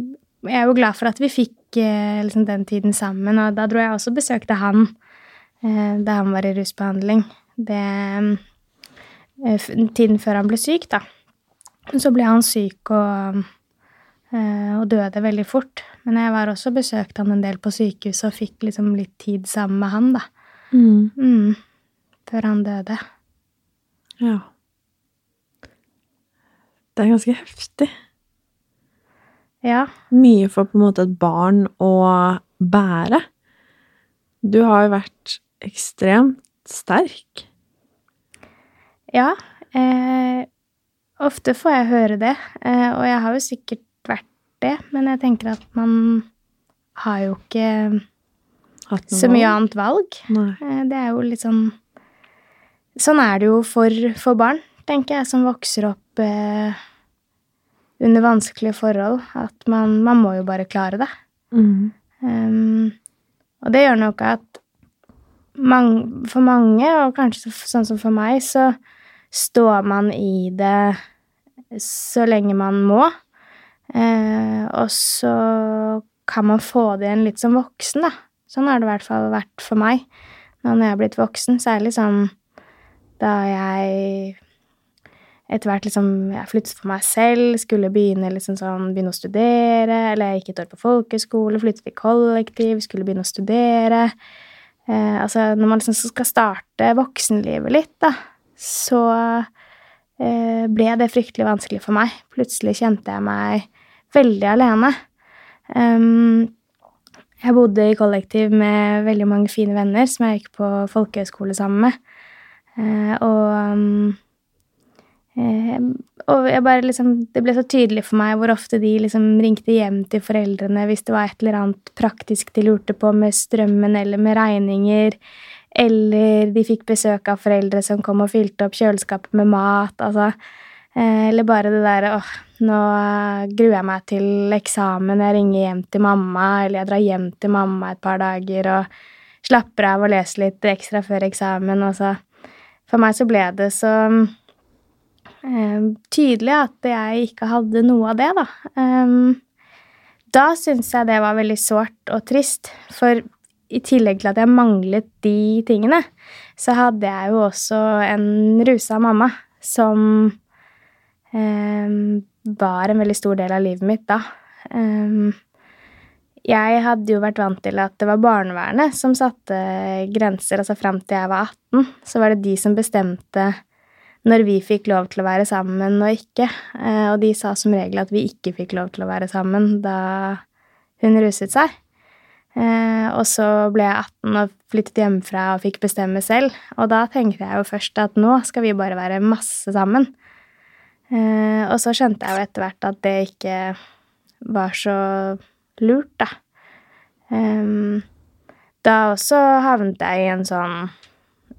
B: jeg er jo glad for at vi fikk uh, liksom den tiden sammen, og da dro jeg også og besøkte han uh, da han var i rusbehandling. Det Tiden før han ble syk, da. Så ble han syk og, og døde veldig fort. Men jeg var også og besøkte han en del på sykehuset og fikk liksom litt tid sammen med han, da.
A: Mm.
B: Mm. Før han døde.
A: Ja. Det er ganske heftig.
B: Ja.
A: Mye for på en måte et barn å bære. Du har jo vært ekstremt sterk.
B: Ja. Eh, ofte får jeg høre det, eh, og jeg har jo sikkert det, men jeg tenker at man har jo ikke så mye
A: valg.
B: annet valg.
A: Nei.
B: Eh, det er jo litt sånn Sånn er det jo for, for barn, tenker jeg, som vokser opp eh, under vanskelige forhold. At man, man må jo bare klare det.
A: Mm.
B: Um, og det gjør nok at man, for mange, og kanskje sånn som for meg, så står man i det så lenge man må. Eh, og så kan man få det igjen litt som voksen, da. Sånn har det i hvert fall vært for meg. Nå når jeg har blitt voksen, særlig sånn da jeg etter hvert liksom jeg flyttet for meg selv, skulle begynne liksom sånn, begynne å studere, eller jeg gikk et år på folkeskole, flyttet i kollektiv, skulle begynne å studere. Eh, altså, når man liksom skal starte voksenlivet litt, da, så eh, ble det fryktelig vanskelig for meg. Plutselig kjente jeg meg veldig alene. Um, jeg bodde i kollektiv med veldig mange fine venner som jeg gikk på folkehøyskole sammen med. Uh, og um, uh, og jeg bare liksom, det ble så tydelig for meg hvor ofte de liksom ringte hjem til foreldrene hvis det var et eller annet praktisk de lurte på med strømmen eller med regninger, eller de fikk besøk av foreldre som kom og fylte opp kjøleskapet med mat, altså. Eh, eller bare det derre åh, nå gruer jeg meg til eksamen, jeg ringer hjem til mamma, eller jeg drar hjem til mamma et par dager og slapper av og leser litt ekstra før eksamen, og så For meg så ble det så eh, tydelig at jeg ikke hadde noe av det, da. Um, da syntes jeg det var veldig sårt og trist, for i tillegg til at jeg manglet de tingene, så hadde jeg jo også en rusa mamma som eh, var en veldig stor del av livet mitt da. Um, jeg hadde jo vært vant til at det var barnevernet som satte grenser, altså fram til jeg var 18, så var det de som bestemte når vi fikk lov til å være sammen og ikke. Eh, og de sa som regel at vi ikke fikk lov til å være sammen da hun ruset seg. Eh, og så ble jeg 18 og flyttet hjemmefra og fikk bestemme selv. Og da tenkte jeg jo først at nå skal vi bare være masse sammen. Eh, og så skjønte jeg jo etter hvert at det ikke var så lurt, da. Em, da også havnet jeg i en sånn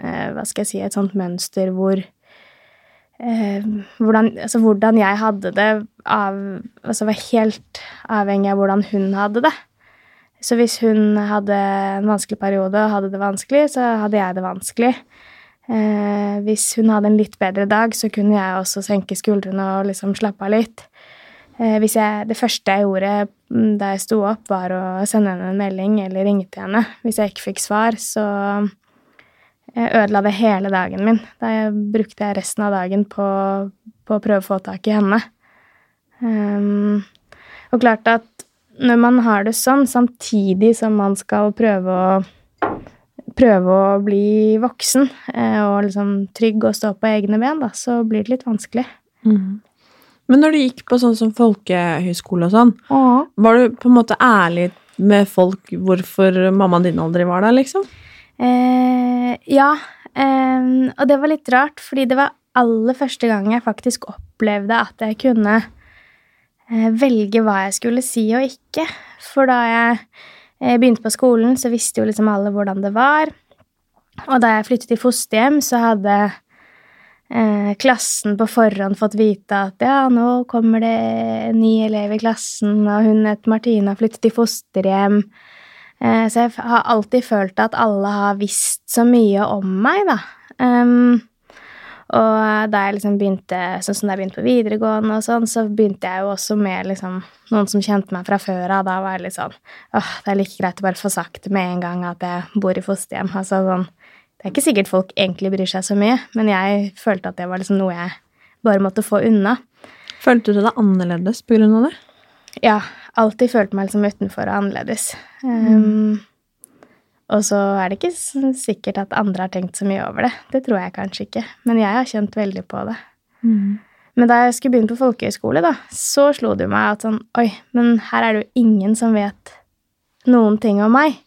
B: eh, Hva skal jeg si Et sånt mønster hvor eh, hvordan, altså hvordan jeg hadde det av Altså var helt avhengig av hvordan hun hadde det. Så hvis hun hadde en vanskelig periode og hadde det vanskelig, så hadde jeg det vanskelig. Eh, hvis hun hadde en litt bedre dag, så kunne jeg også senke skuldrene og liksom slappe av litt. Eh, jeg, det første jeg gjorde mm, da jeg sto opp, var å sende henne en melding eller ringe til henne. Hvis jeg ikke fikk svar, så eh, ødela det hele dagen min. Da jeg brukte jeg resten av dagen på, på å prøve å få tak i henne. Um, og klart at når man har det sånn, samtidig som man skal prøve å prøve å bli voksen eh, og liksom trygg og stå på egne ben, da, så blir det litt vanskelig.
A: Mm. Men når du gikk på sånn som folkehøyskole og sånn, var du på en måte ærlig med folk hvorfor mammaen din aldri var der, liksom?
B: Eh, ja, eh, og det var litt rart, fordi det var aller første gang jeg faktisk opplevde at jeg kunne eh, velge hva jeg skulle si og ikke. For da jeg eh, begynte på skolen, så visste jo liksom alle hvordan det var. Og da jeg flyttet i fosterhjem, så hadde eh, klassen på forhånd fått vite at ja, nå kommer det en ny elev i klassen, og hun het Martine har flyttet i fosterhjem. Eh, så jeg har alltid følt at alle har visst så mye om meg, da. Ehm, og da jeg liksom begynte, sånn som da jeg begynte på videregående og sånn, så begynte jeg jo også med liksom noen som kjente meg fra før av. Da var jeg litt sånn åh, det er like greit å bare få sagt det med en gang at jeg bor i fosterhjem. Altså sånn Det er ikke sikkert folk egentlig bryr seg så mye, men jeg følte at det var liksom noe jeg bare måtte få unna.
A: Følte du deg annerledes på grunn av det?
B: Ja, alltid følte meg liksom utenfor og annerledes. Um, Og så er det ikke sikkert at andre har tenkt så mye over det. Det tror jeg kanskje ikke. Men jeg har kjent veldig på det. Men da jeg skulle begynne på folkehøyskole, da, så slo det meg at sånn Oi, men her er det jo ingen som vet noen ting om meg.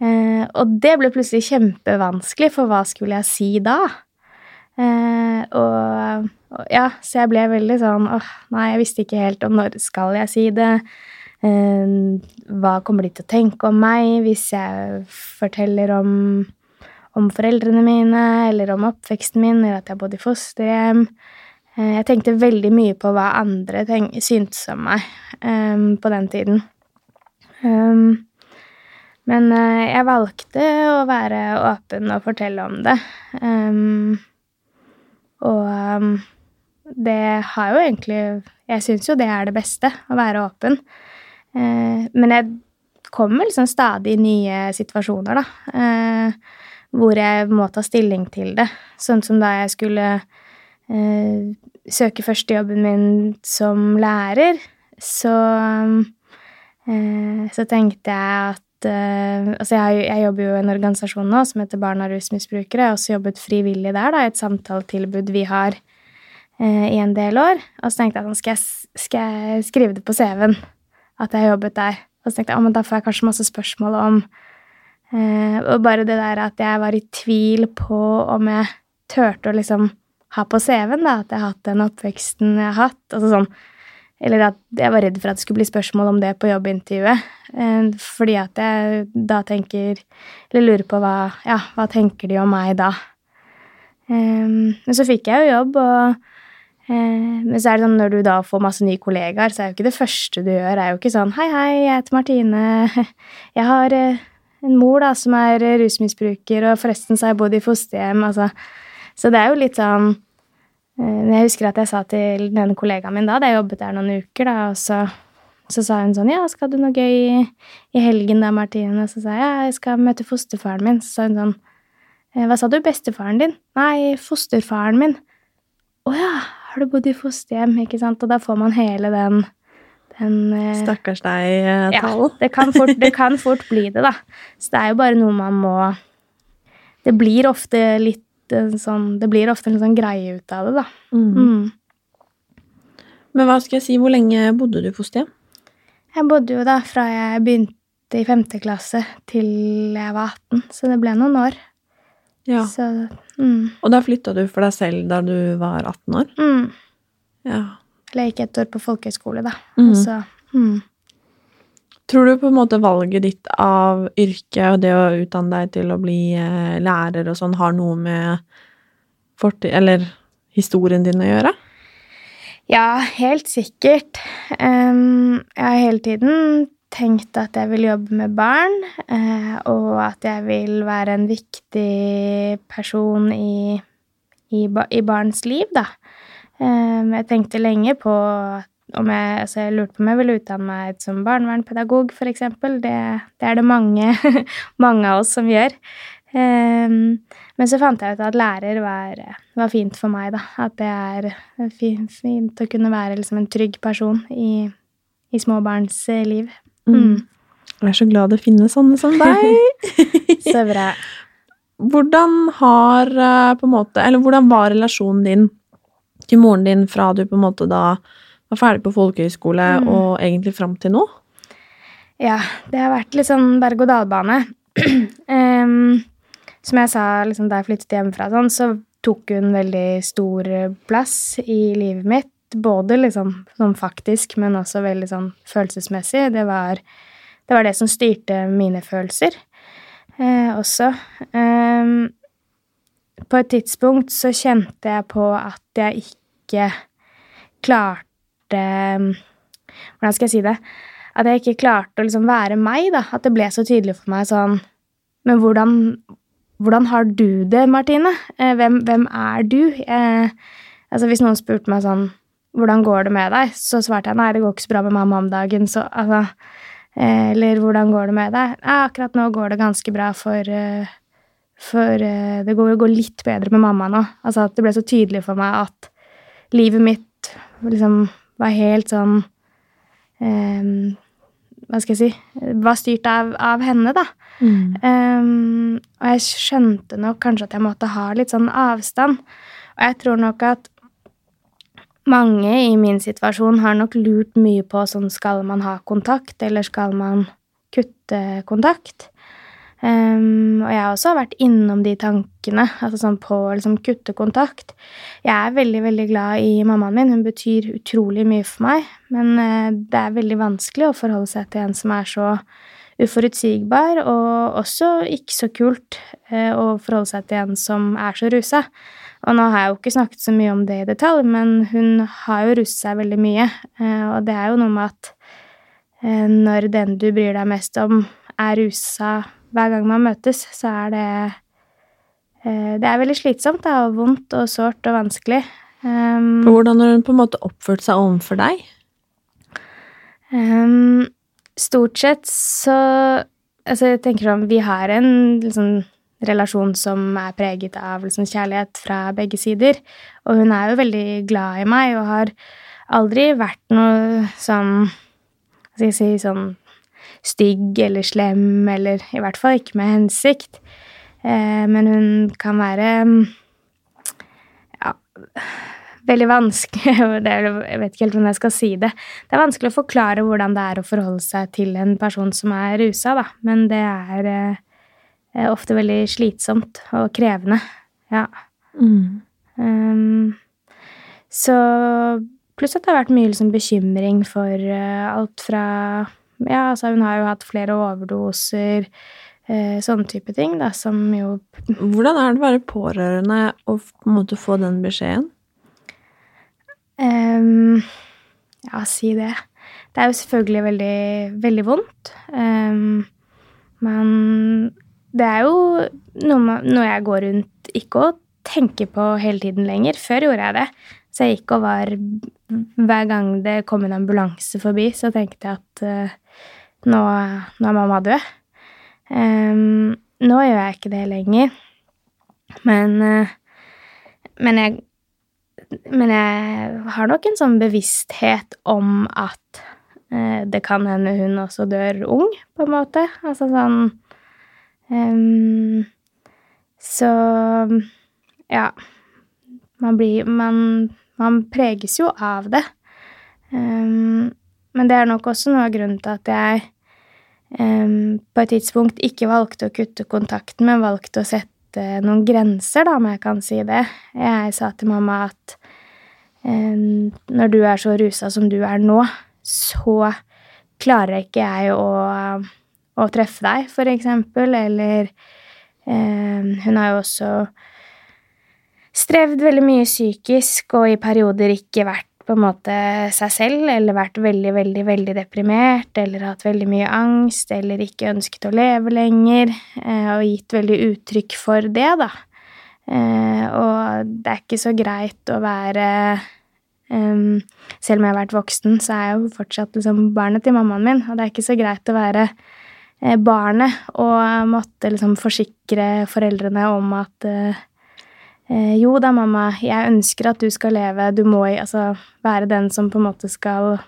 B: Eh, og det ble plutselig kjempevanskelig, for hva skulle jeg si da? Eh, og, og ja, så jeg ble veldig sånn åh, nei, jeg visste ikke helt om når skal jeg si det. Eh, hva kommer de til å tenke om meg hvis jeg forteller om, om foreldrene mine, eller om oppveksten min, eller at jeg bodde i fosterhjem? Eh, jeg tenkte veldig mye på hva andre syntes om meg eh, på den tiden. Um, men eh, jeg valgte å være åpen og fortelle om det. Um, og um, det har jo egentlig Jeg syns jo det er det beste, å være åpen. Eh, men jeg kommer liksom stadig i nye situasjoner, da. Eh, hvor jeg må ta stilling til det. Sånn som da jeg skulle eh, søke førstejobben min som lærer, så Så tenkte jeg at Altså, jeg, jeg jobber jo i en organisasjon nå som heter Barn av rusmisbrukere. Jeg har også jobbet frivillig der, da, i et samtaletilbud vi har eh, i en del år. Og så tenkte jeg sånn, skal jeg, skal jeg skrive det på CV-en at jeg jobbet der? Og så tenkte jeg, at da får jeg kanskje masse spørsmål om eh, Og bare det der at jeg var i tvil på om jeg turte å liksom ha på CV-en, at jeg har hatt den oppveksten jeg har hatt. Altså sånn Eller at jeg var redd for at det skulle bli spørsmål om det på jobbintervjuet. Eh, fordi at jeg da tenker Eller lurer på hva Ja, hva tenker de om meg da? Eh, men så fikk jeg jo jobb, og Men så er det sånn når du da får masse nye kollegaer, så er jo ikke det første du gjør, er jo ikke sånn Hei, hei, jeg heter Martine. [laughs] Jeg har eh, en mor da som er eh, rusmisbruker, og forresten så har jeg bodd i fosterhjem. Altså. Så det er jo litt sånn eh, Jeg husker at jeg sa til den kollegaen min da, da jeg jobbet der noen uker, da, og så, så sa hun sånn Ja, skal du noe gøy i, i helgen da, Martine? Og så sa jeg ja, jeg skal møte fosterfaren min. Så sa hun sånn «Eh, Hva sa du, bestefaren din? Nei, fosterfaren min. Å ja, har du bodd i fosterhjem? Ikke sant? Og da får man hele den, den eh,
A: Stakkars
B: deg-tallet.
A: Ja,
B: det kan, fort, det kan [laughs] fort bli det, da. Så det er jo bare noe man må Det blir ofte litt eh, sånn Det blir ofte en sånn greie ut av det, da. Mm.
A: Men hva skal jeg si, hvor lenge bodde du i fosterhjem?
B: Jeg bodde jo da fra jeg begynte i femte klasse til jeg var 18, så det ble noen år.
A: Ja.
B: Så mm,
A: Og da flytta du for deg selv da du var 18 år?
B: mm.
A: Ja.
B: Eller jeg gikk et år på folkehøyskole, da.
A: Mm.
B: Så mm.
A: Tror du på en måte valget ditt av yrke og det å utdanne deg til å bli eh, lærer og sånn, har noe med fortid... Eller historien din å gjøre?
B: Ja, helt sikkert. Um, jeg har hele tiden tenkt at jeg vil jobbe med barn, eh, og at jeg vil være en viktig person i, i, i barns liv, da. Em, jeg tenkte lenge på om jeg, altså jeg lurte på om jeg ville utdanne meg som barnevernspedagog, eksempel. Det, det er det mange, [laughs] mange av oss som gjør. Em, men så fant jeg ut at lærer var, var fint for meg, da. At det er fint, fint å kunne være liksom en trygg person i, i småbarns eh, liv. Mm.
A: Jeg er så glad det finnes sånne som deg. [laughs]
B: Så bra.
A: Hvordan har eh, på en måte Eller hvordan var relasjonen din til moren din fra du på en måte da var ferdig på folkehøyskole
B: Mm.
A: og egentlig fram til nå?
B: Ja, det har vært litt sånn berg-og-dal-bane. [clears throat] um, som jeg sa liksom, da jeg flyttet hjemmefra, sånn, så tok hun veldig stor plass i livet mitt. Både liksom sånn faktisk, men også veldig sånn følelsesmessig. Det var det, var det som styrte mine følelser eh, også. Eh, på et tidspunkt så kjente jeg på at jeg ikke klarte Hvordan skal jeg si det? At jeg ikke klarte å liksom være meg, da. At det ble så tydelig for meg sånn Men hvordan, hvordan har du det, Martine? Eh, hvem, hvem er du? Eh, altså Hvis noen spurte meg sånn Hvordan går det med deg? Så svarte jeg nei, det går ikke så bra med mamma om dagen. Så altså eh, Eller hvordan går det med deg? Ja, akkurat nå går det ganske bra for eh, For eh, det går, går litt bedre med mamma nå. Altså at det ble så tydelig for meg at livet mitt liksom var helt sånn eh, hva skal jeg si, var styrt av, av henne, da.
A: Mm.
B: Um, og jeg skjønte nok kanskje at jeg måtte ha litt sånn avstand. Og jeg tror nok at mange i min situasjon har nok lurt mye på sånn skal man ha kontakt, eller skal man kutte kontakt? Um, og jeg har også vært innom de tankene, altså sånn på å liksom kutte kontakt. Jeg er veldig, veldig glad i mammaen min, hun betyr utrolig mye for meg, men uh, det er veldig vanskelig å forholde seg til en som er så uforutsigbar, og også ikke så kult uh, å forholde seg til en som er så rusa. Og nå har jeg jo ikke snakket så mye om det i detalj, men hun har jo russet seg veldig mye, uh, og det er jo noe med at når den du bryr deg mest om, er rusa hver gang man møtes, så er det Det er veldig slitsomt, da, og vondt og sårt og vanskelig. Um,
A: Hvordan har hun på en måte oppført seg overfor deg?
B: Um, stort sett så Altså, jeg tenker sånn Vi har en liksom relasjon som er preget av liksom, kjærlighet fra begge sider. Og hun er jo veldig glad i meg og har aldri vært noe sånn Hva skal jeg si sånn stygg eller slem, eller i hvert fall ikke med hensikt. Eh, men hun kan være ja, veldig vanskelig [laughs] Jeg vet ikke helt hvordan jeg skal si det. Det er vanskelig å forklare hvordan det er å forholde seg til en person som er rusa, da. Men det er eh, ofte veldig slitsomt og krevende. Ja.
A: Mm.
B: Um, så Pluss at det har vært mye liksom, bekymring for uh, alt fra Ja, altså hun har jo hatt flere overdoser, uh, sånne type ting, da, som jo
A: Hvordan er det å være pårørende og på en måte få den beskjeden?
B: Um, ja, si det. Det er jo selvfølgelig veldig, veldig vondt. Um, men det er jo noe, noe, jeg går rundt ikke å tenke på hele tiden lenger. Før gjorde jeg det. Så jeg gikk og var Hver gang det kom en ambulanse forbi, så tenkte jeg at uh, nå, nå, er mamma død. Um, nå gjør jeg ikke det lenger. Men, uh, men jeg men jeg har nok en sånn bevissthet om at eh, det kan hende hun også dør ung, på en måte. Altså sånn Så ja. Man blir Man, man preges jo av det. Men det er nok også noe av grunnen til at jeg på et tidspunkt ikke valgte å kutte kontakten, men valgte å sette noen grenser, da, om jeg kan si det. Jeg sa til mamma at når du er så rusa som du er nå, så klarer ikke jeg å, å treffe deg, for eksempel, eller eh, Hun har jo også strevd veldig mye psykisk og i perioder ikke vært på en måte seg selv, eller vært veldig, veldig, veldig deprimert, eller hatt veldig mye angst, eller ikke ønsket å leve lenger, og gitt veldig uttrykk for det, da. Og det er ikke så greit å være um, Selv om jeg har vært voksen, så er jeg jo fortsatt liksom barnet til mammaen min, og det er ikke så greit å være barnet og måtte liksom forsikre foreldrene om at uh, jo da, mamma, jeg ønsker at du skal leve, du må altså være den som på en måte skal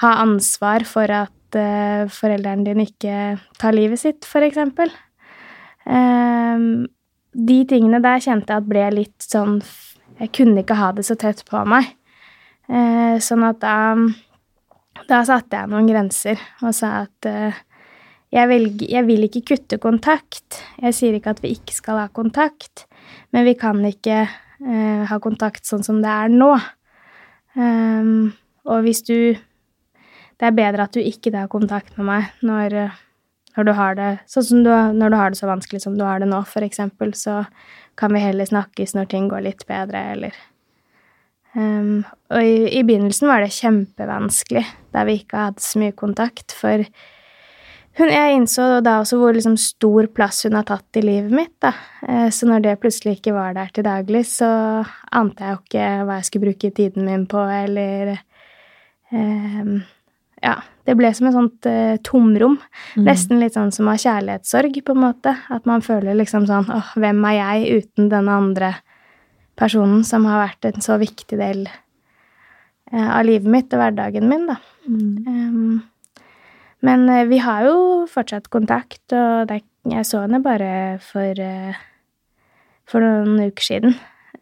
B: ha ansvar for at uh, foreldrene dine ikke tar livet sitt, for eksempel. Um, de tingene der kjente jeg at ble litt sånn Jeg kunne ikke ha det så tett på meg. Uh, sånn at da Da satte jeg noen grenser og sa at uh, jeg, velger, jeg vil ikke kutte kontakt. Jeg sier ikke at vi ikke skal ha kontakt. Men vi kan ikke eh, ha kontakt sånn som det er nå. Um, og hvis du Det er bedre at du ikke har kontakt med meg når, når du har det sånn som du, når du har det så vanskelig som du har det nå, eksempel, så kan vi heller snakkes når ting går litt bedre, eller um, Og i, i begynnelsen var det kjempevanskelig, da vi ikke hadde så mye kontakt, for hun, jeg innså da også hvor liksom stor plass hun har tatt i livet mitt, da. Så når det plutselig ikke var der til daglig, så ante jeg jo ikke hva jeg skulle bruke tiden min på, eller um, Ja, det ble som et sånt uh, tomrom. Mm. Nesten litt sånn som av kjærlighetssorg, på en måte. At man føler liksom sånn åh, hvem er jeg uten denne andre personen som har vært en så viktig del uh, av livet mitt og hverdagen min, da.
A: Mm.
B: Um, Men eh, vi har jo fortsatt kontakt, og det, jeg så henne bare for, eh, for noen uker siden.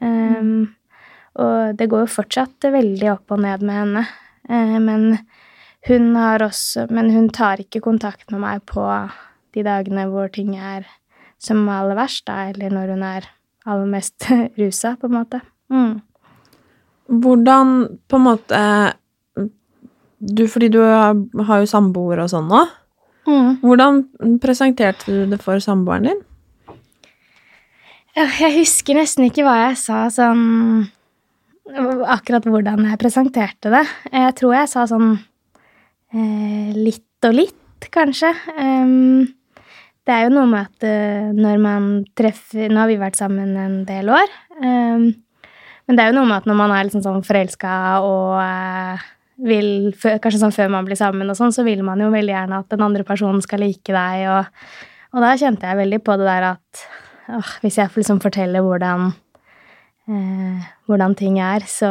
B: Um, og det går jo fortsatt veldig opp og ned med henne. Uh, men hun har også Men hun tar ikke kontakt med meg på de dagene hvor ting er som aller verst, da, eller når hun er aller mest [laughs] rusa, på en måte. Mm.
A: Hvordan på en måte du, Fordi du har jo samboer og sånn nå.
B: Mm.
A: Hvordan presenterte du det for samboeren din?
B: Jeg husker nesten ikke hva jeg sa sånn Akkurat hvordan jeg presenterte det. Jeg tror jeg sa sånn eh, litt og litt, kanskje. Um, det er jo noe med at uh, når man treffer Nå har vi vært sammen en del år. Um, men det er jo noe med at når man er liksom sånn forelska og vil Kanskje sånn før man blir sammen og sånn, så vil man jo veldig gjerne at den andre personen skal like deg, og, og da kjente jeg veldig på det der at åh, hvis jeg liksom fortelle hvordan eh, hvordan ting er, så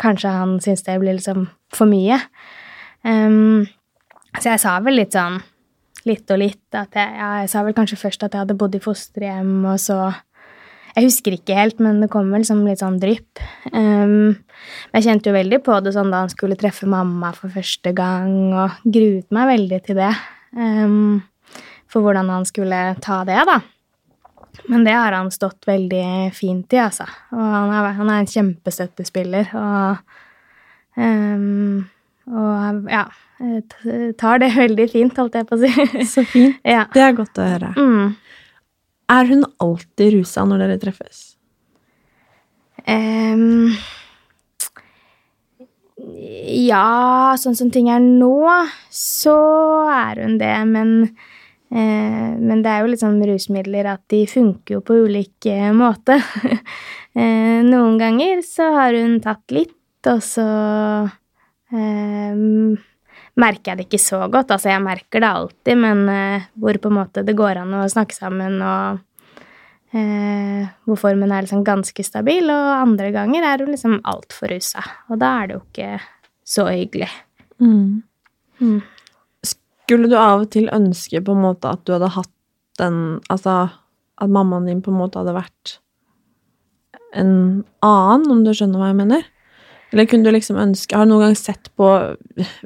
B: kanskje han syns det blir liksom for mye. Um, så jeg sa vel litt sånn litt og litt. At jeg, ja, jeg sa vel kanskje først at jeg hadde bodd i fosterhjem, og så Jeg husker ikke helt, men det kom vel som litt sånn drypp. Um, jeg kjente jo veldig på det sånn da han skulle treffe mamma for første gang, og gruet meg veldig til det. Um, for hvordan han skulle ta det, da. Men det har han stått veldig fint i, altså. Og han er, han er en kjempestøttespiller, og um, og ja, tar det veldig fint, holdt jeg på å si.
A: Så fint. [laughs]
B: ja.
A: Det er godt å høre.
B: Mm.
A: Er hun alltid rusa når dere treffes?
B: Um, ja, sånn som ting er nå, så er hun det, men eh, Men det er jo litt sånn rusmidler at de funker jo på ulik eh, måte. [laughs] eh, noen ganger så har hun tatt litt, og så Um, merker jeg det ikke så godt. Altså, jeg merker det alltid, men uh, hvor på en måte det går an å snakke sammen, og uh, hvor formen er liksom ganske stabil, og andre ganger er hun liksom altfor rusa. Og da er det jo ikke så hyggelig.
A: Mm.
B: Mm.
A: Skulle du av og til ønske på en måte at du hadde hatt den Altså at mammaen din på en måte hadde vært en annen, om du skjønner hva jeg mener? Eller kunne du liksom ønske Har du noen gang sett på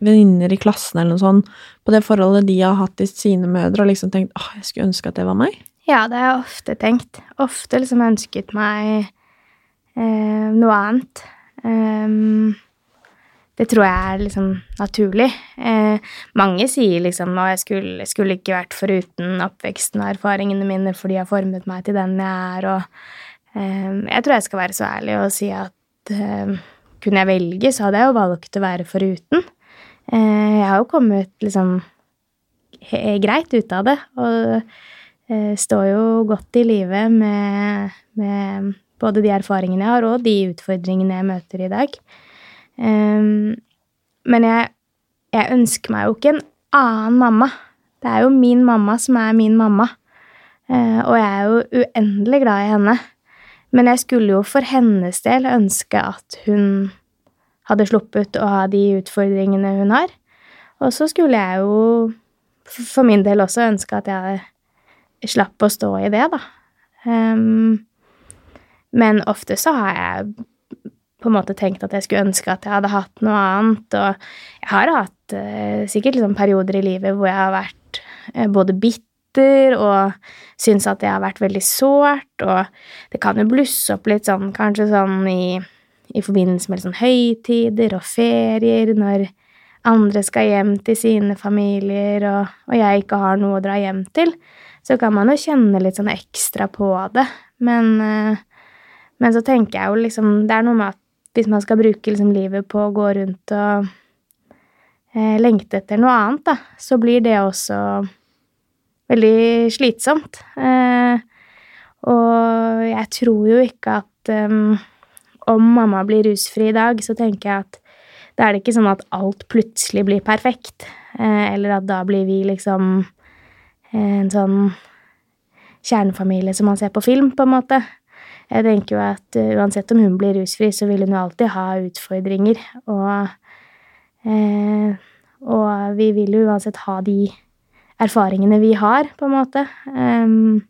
A: venninner i klassen eller noe sånt, på det forholdet de har hatt til sine mødre, og liksom tenkt åh, jeg skulle ønske at det var meg?
B: Ja, det har jeg ofte tenkt. Ofte liksom ønsket meg eh, noe annet. Um, det tror jeg er liksom naturlig. Eh, mange sier liksom at jeg skulle, skulle, ikke vært foruten oppveksten og erfaringene mine, for de har formet meg til den jeg er, og eh, jeg tror jeg skal være så ærlig og si at eh, kunne jeg velge, så hadde jeg jo valgt å være foruten. Eh, jeg har jo kommet liksom greit ut av det, og eh, står jo godt i livet med, med, både de erfaringene jeg har, og de utfordringene jeg møter i dag. Um, men jeg, jeg, ønsker meg jo ikke en annen mamma. Det er jo min mamma som er min mamma. Og jeg er jo uendelig glad i henne. Men jeg skulle jo for hennes del ønske at hun hadde sluppet å ha de utfordringene hun har. Og så skulle jeg jo for min del også ønske at jeg slapp å stå i det, da. Um, men ofte så har jeg på en måte tenkt at jeg skulle ønske at jeg hadde hatt noe annet, og jeg har hatt uh, sikkert liksom perioder i livet hvor jeg har vært uh, både bitter og syns at det har vært veldig sårt, og det kan jo blusse opp litt sånn kanskje sånn i i forbindelse med sånn høytider og ferier, når andre skal hjem til sine familier, og, og, jeg ikke har noe å dra hjem til, så kan man jo kjenne litt sånn ekstra på det. Men, eh, men så tenker jeg jo liksom Det er noe med at hvis man skal bruke liksom livet på å gå rundt og eh, lengte etter noe annet, da, så blir det også veldig slitsomt. Eh, og jeg tror jo ikke at um, om mamma blir rusfri i dag, så tenker jeg at da er det ikke sånn at alt plutselig blir perfekt, eh, eller at da blir vi liksom eh, en sånn kjernefamilie som man ser på film, på en måte. Jeg tenker jo at uansett om hun blir rusfri, så vil hun jo alltid ha utfordringer, og og vi vil jo uansett ha de erfaringene vi har, på en måte. Um,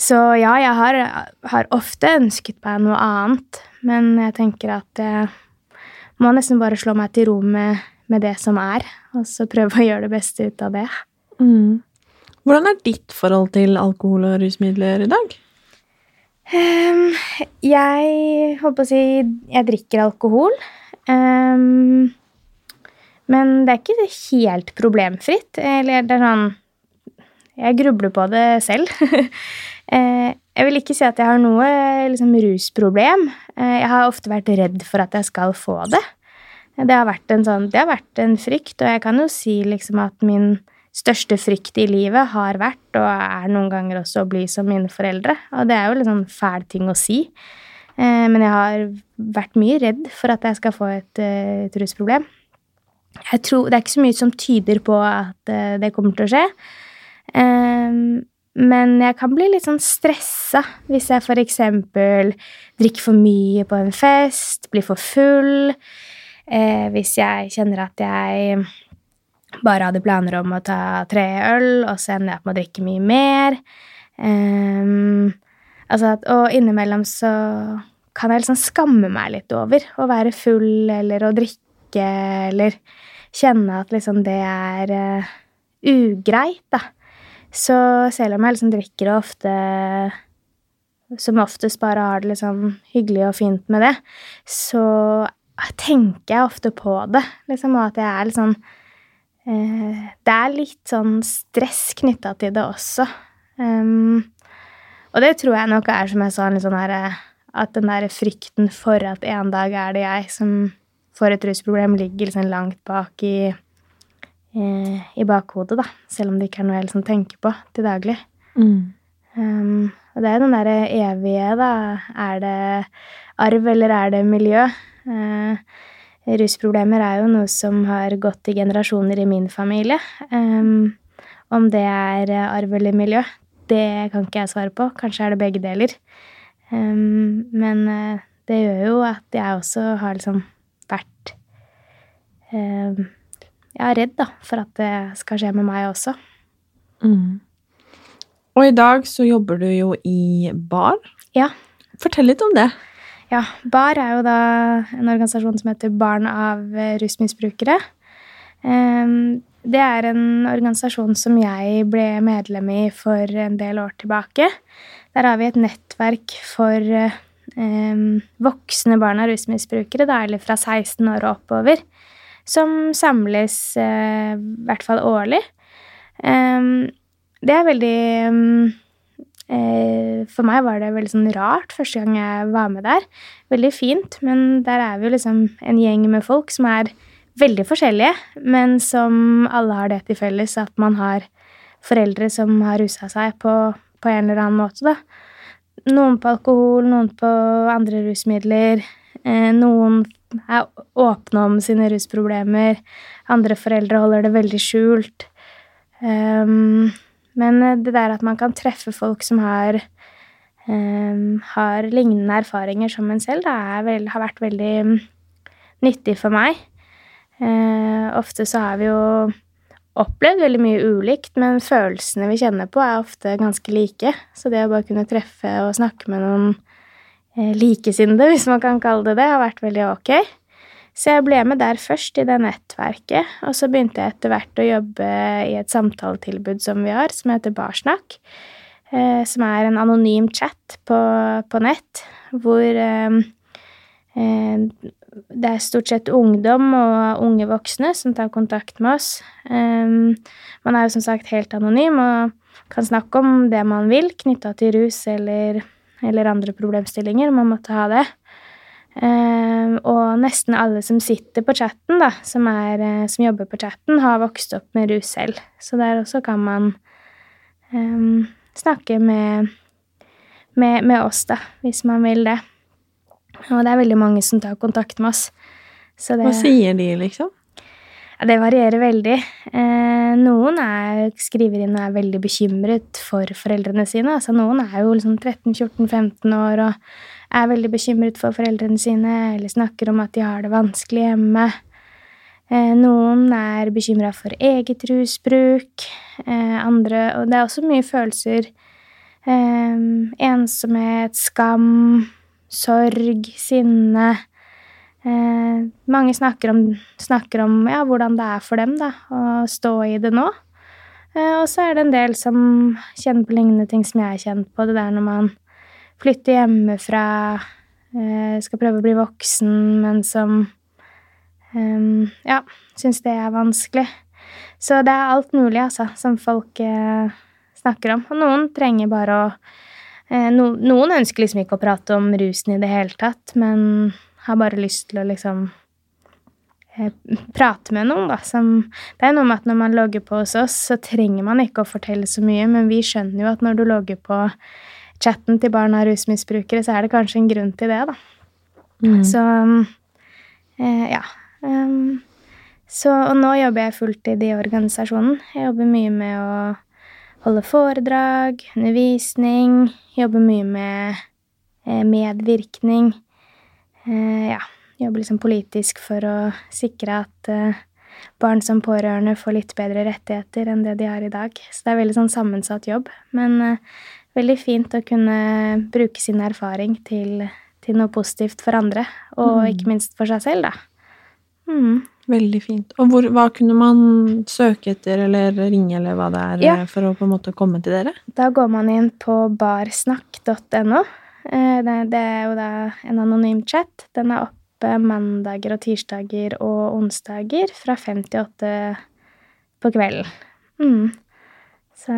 B: så ja, jeg har, har, ofte ønsket meg noe annet, men jeg tenker at jeg må nesten bare slå meg til ro med, med det som er, og så prøve å gjøre det beste ut av det.
A: Mm. Hvordan er ditt forhold til alkohol og rusmidler i dag?
B: Um, jeg holdt på å si jeg drikker alkohol. Um, men det er ikke helt problemfritt. Eller det er sånn Jeg grubler på det selv. [laughs] Eh, jeg vil ikke si at jeg har noe liksom, rusproblem. Eh, jeg har ofte vært redd for at jeg skal få det. Det har vært en, sånn, har vært en frykt, og jeg kan jo si liksom at min største frykt i livet har vært, og er noen ganger også, å bli som mine foreldre. Og det er jo litt sånn fæl ting å si. Eh, men jeg har vært mye redd for at jeg skal få et, et rusproblem. Jeg tror, det er ikke så mye som tyder på at eh, det kommer til å skje. Men jeg kan bli litt sånn stressa hvis jeg eksempel drikker for mye på en fest, blir for full. Hvis jeg kjenner at jeg bare hadde planer om å ta tre øl, og så ender jeg opp med å drikke mye mer. Um, altså at, og innimellom så kan jeg liksom skamme meg litt over å være full eller å drikke eller kjenne at liksom det er uh, ugreit, da. Så selv om jeg liksom drikker og ofte som oftest bare har det liksom hyggelig og fint med det, så tenker jeg ofte på det, liksom, og at jeg er litt sånn Eh, det er litt sånn stress knytta til det også. Um, og det tror jeg nok er, som jeg sa, litt sånn her, at den der frykten for at en dag er det jeg som får et rusproblem, ligger liksom langt bak i, i, i bakhodet, da. Selv om det ikke er noe jeg liksom tenker på til daglig. Mm. Um, og det er den derre evige, da. Er det arv, eller er det miljø? Uh, Rusproblemer er jo noe som har gått i generasjoner i min familie. Um, om det er arv eller miljø, det kan ikke jeg svare på. Kanskje er det begge deler. Um, men uh, det gjør jo at jeg også har liksom Jeg er redd, da, for at det skal skje med meg også.
A: Mm. Og i dag så jobber du jo i bar.
B: Ja.
A: Fortell litt om det.
B: Ja, BAR er jo da en organisasjon som heter Barn av rusmisbrukere. Det er en organisasjon som jeg ble medlem i for en del år tilbake. Der har vi et nettverk for voksne barn av rusmisbrukere, da, eller fra 16 år og oppover, som samles eh, i hvert fall årlig. Det er veldig Eh, for meg var det veldig sånn rart første gang jeg var med der. Veldig fint, men der er vi jo liksom en gjeng med folk som er veldig forskjellige, men som alle har det til felles at man har foreldre som har rusa seg på, på en eller annen måte, da. Noen på alkohol, noen på andre rusmidler. Eh, noen er åpne om sine rusproblemer. Andre foreldre holder det veldig skjult. Um, men eh, det der at man kan treffe folk som har, um, har lignende erfaringer som en selv, det har vært veldig um, nyttig for meg. Uh, ofte så har vi jo opplevd veldig mye ulikt, men følelsene vi kjenner på, er ofte ganske like. Så det å bare kunne treffe og snakke med noen likesinnede, hvis man kan kalle det det, har vært veldig ok. Så jeg ble med der først, i det nettverket, og så begynte jeg etter hvert å jobbe i et samtaletilbud som vi har, som heter Barsnakk. Eh, som er en anonym chat på, på nett, hvor eh, eh, det er stort sett ungdom og unge voksne som tar kontakt med oss. Eh, man er jo som sagt helt anonym og kan snakke om det man vil knytta til rus eller, eller andre problemstillinger. Man måtte ha det. Uh, og nesten alle som sitter på chatten, da, som, er, uh, som, jobber på chatten, har vokst opp med rus selv. Så der også kan man um, snakke med, med, med, oss, da, hvis man vil det. Og det er veldig mange som tar kontakt med oss.
A: Det, Hva sier de, liksom?
B: Det varierer veldig. Uh, noen er, skriver inn og er veldig bekymret for foreldrene sine. Altså, noen er jo liksom 13-14-15 år og er veldig bekymret for foreldrene sine, eller snakker om at de har det vanskelig hjemme. Eh, noen er bekymra for eget rusbruk. Eh, andre Og det er også mye følelser. Eh, ensomhet, skam, sorg, sinne. Eh, mange snakker om, snakker om ja, hvordan det er for dem da, å stå i det nå. Eh, og så er det en del som kjenner på lignende ting som jeg har kjent på. Det der når man flytter hjemmefra, eh, skal prøve å bli voksen, men som eh, ja, syns det er vanskelig. Så det er alt mulig, altså, som folk eh, snakker om. Og noen trenger bare å eh, no, Noen ønsker liksom ikke å prate om rusen i det hele tatt, men har bare lyst til å liksom eh, prate med noen, da. Som, det er noe med at når man logger på hos oss, så trenger man ikke å fortelle så mye, men vi skjønner jo at når du logger på chatten til barn av rusmisbrukere, så er det kanskje en grunn til det, da.
A: Mm.
B: Så eh, ja. Um, så, og nå jobber jeg fulltid i organisasjonen. Jeg jobber mye med å holde foredrag, undervisning, jobber mye med eh, medvirkning. Eh, ja, jobber liksom politisk for å sikre at eh, barn som pårørende får litt bedre rettigheter enn det de har i dag. Så det er veldig sånn sammensatt jobb. Men eh, veldig fint å kunne bruke sin erfaring til, til noe positivt for andre, og
A: Mm.
B: ikke minst for seg selv, da. Mm.
A: Veldig fint. Og hvor, hva kunne man søke etter, eller ringe, eller hva det er,
B: Ja.
A: for å på en måte komme til dere?
B: Da går man inn på barsnakk.no. Eh, Det, er jo da en anonym chat. Den er oppe mandager og tirsdager og onsdager fra fem til åtte på kvelden. Mm. Så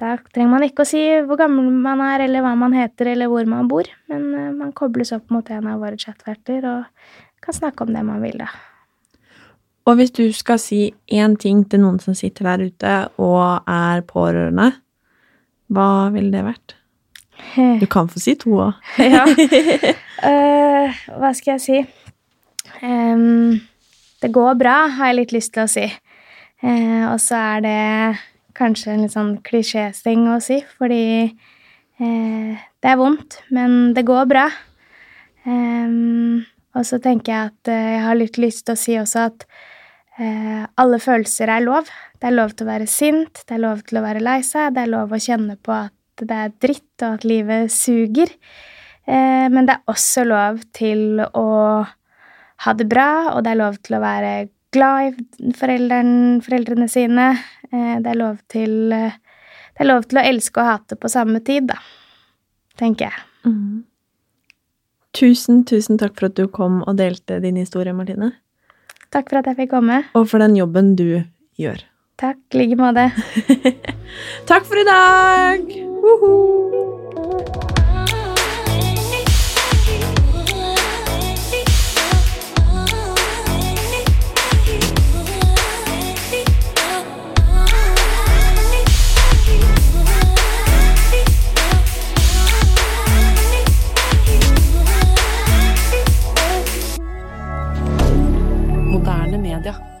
B: da trenger man ikke å si hvor gammel man er, eller hva man heter, eller hvor man bor. Men eh, man kobles opp mot en av våre chatverter og kan snakke om det man vil, da.
A: Og hvis du skal si én ting til noen som sitter der ute og er pårørende, hva ville det vært? [laughs] Du kan få si to òg. [laughs]
B: Ja. Uh, [laughs] hva skal jeg si? Um, det går bra, har jeg litt lyst til å si. Uh, og så er det kanskje en litt sånn klisjésting å si, fordi uh, det er vondt, men det går bra. Um, og så tenker jeg at jeg har litt lyst til å si også at alle følelser er lov. Det er lov til å være sint, det er lov til å være lei seg, det er lov å kjenne på at det er dritt, og at livet suger. Eh, men det er også lov til å ha det bra, og det er lov til å være glad i foreldren, foreldrene sine. Eh, det, er lov til, det er lov til å elske og hate på samme tid, da. Tenker jeg.
A: Mm. Tusen, tusen takk for at du kom og delte din historie, Martine.
B: Takk for at jeg fikk komme.
A: Og for den jobben du gjør.
B: Takk. I like måte. [laughs]
A: Takk for i dag! Woho!
C: Moderne media.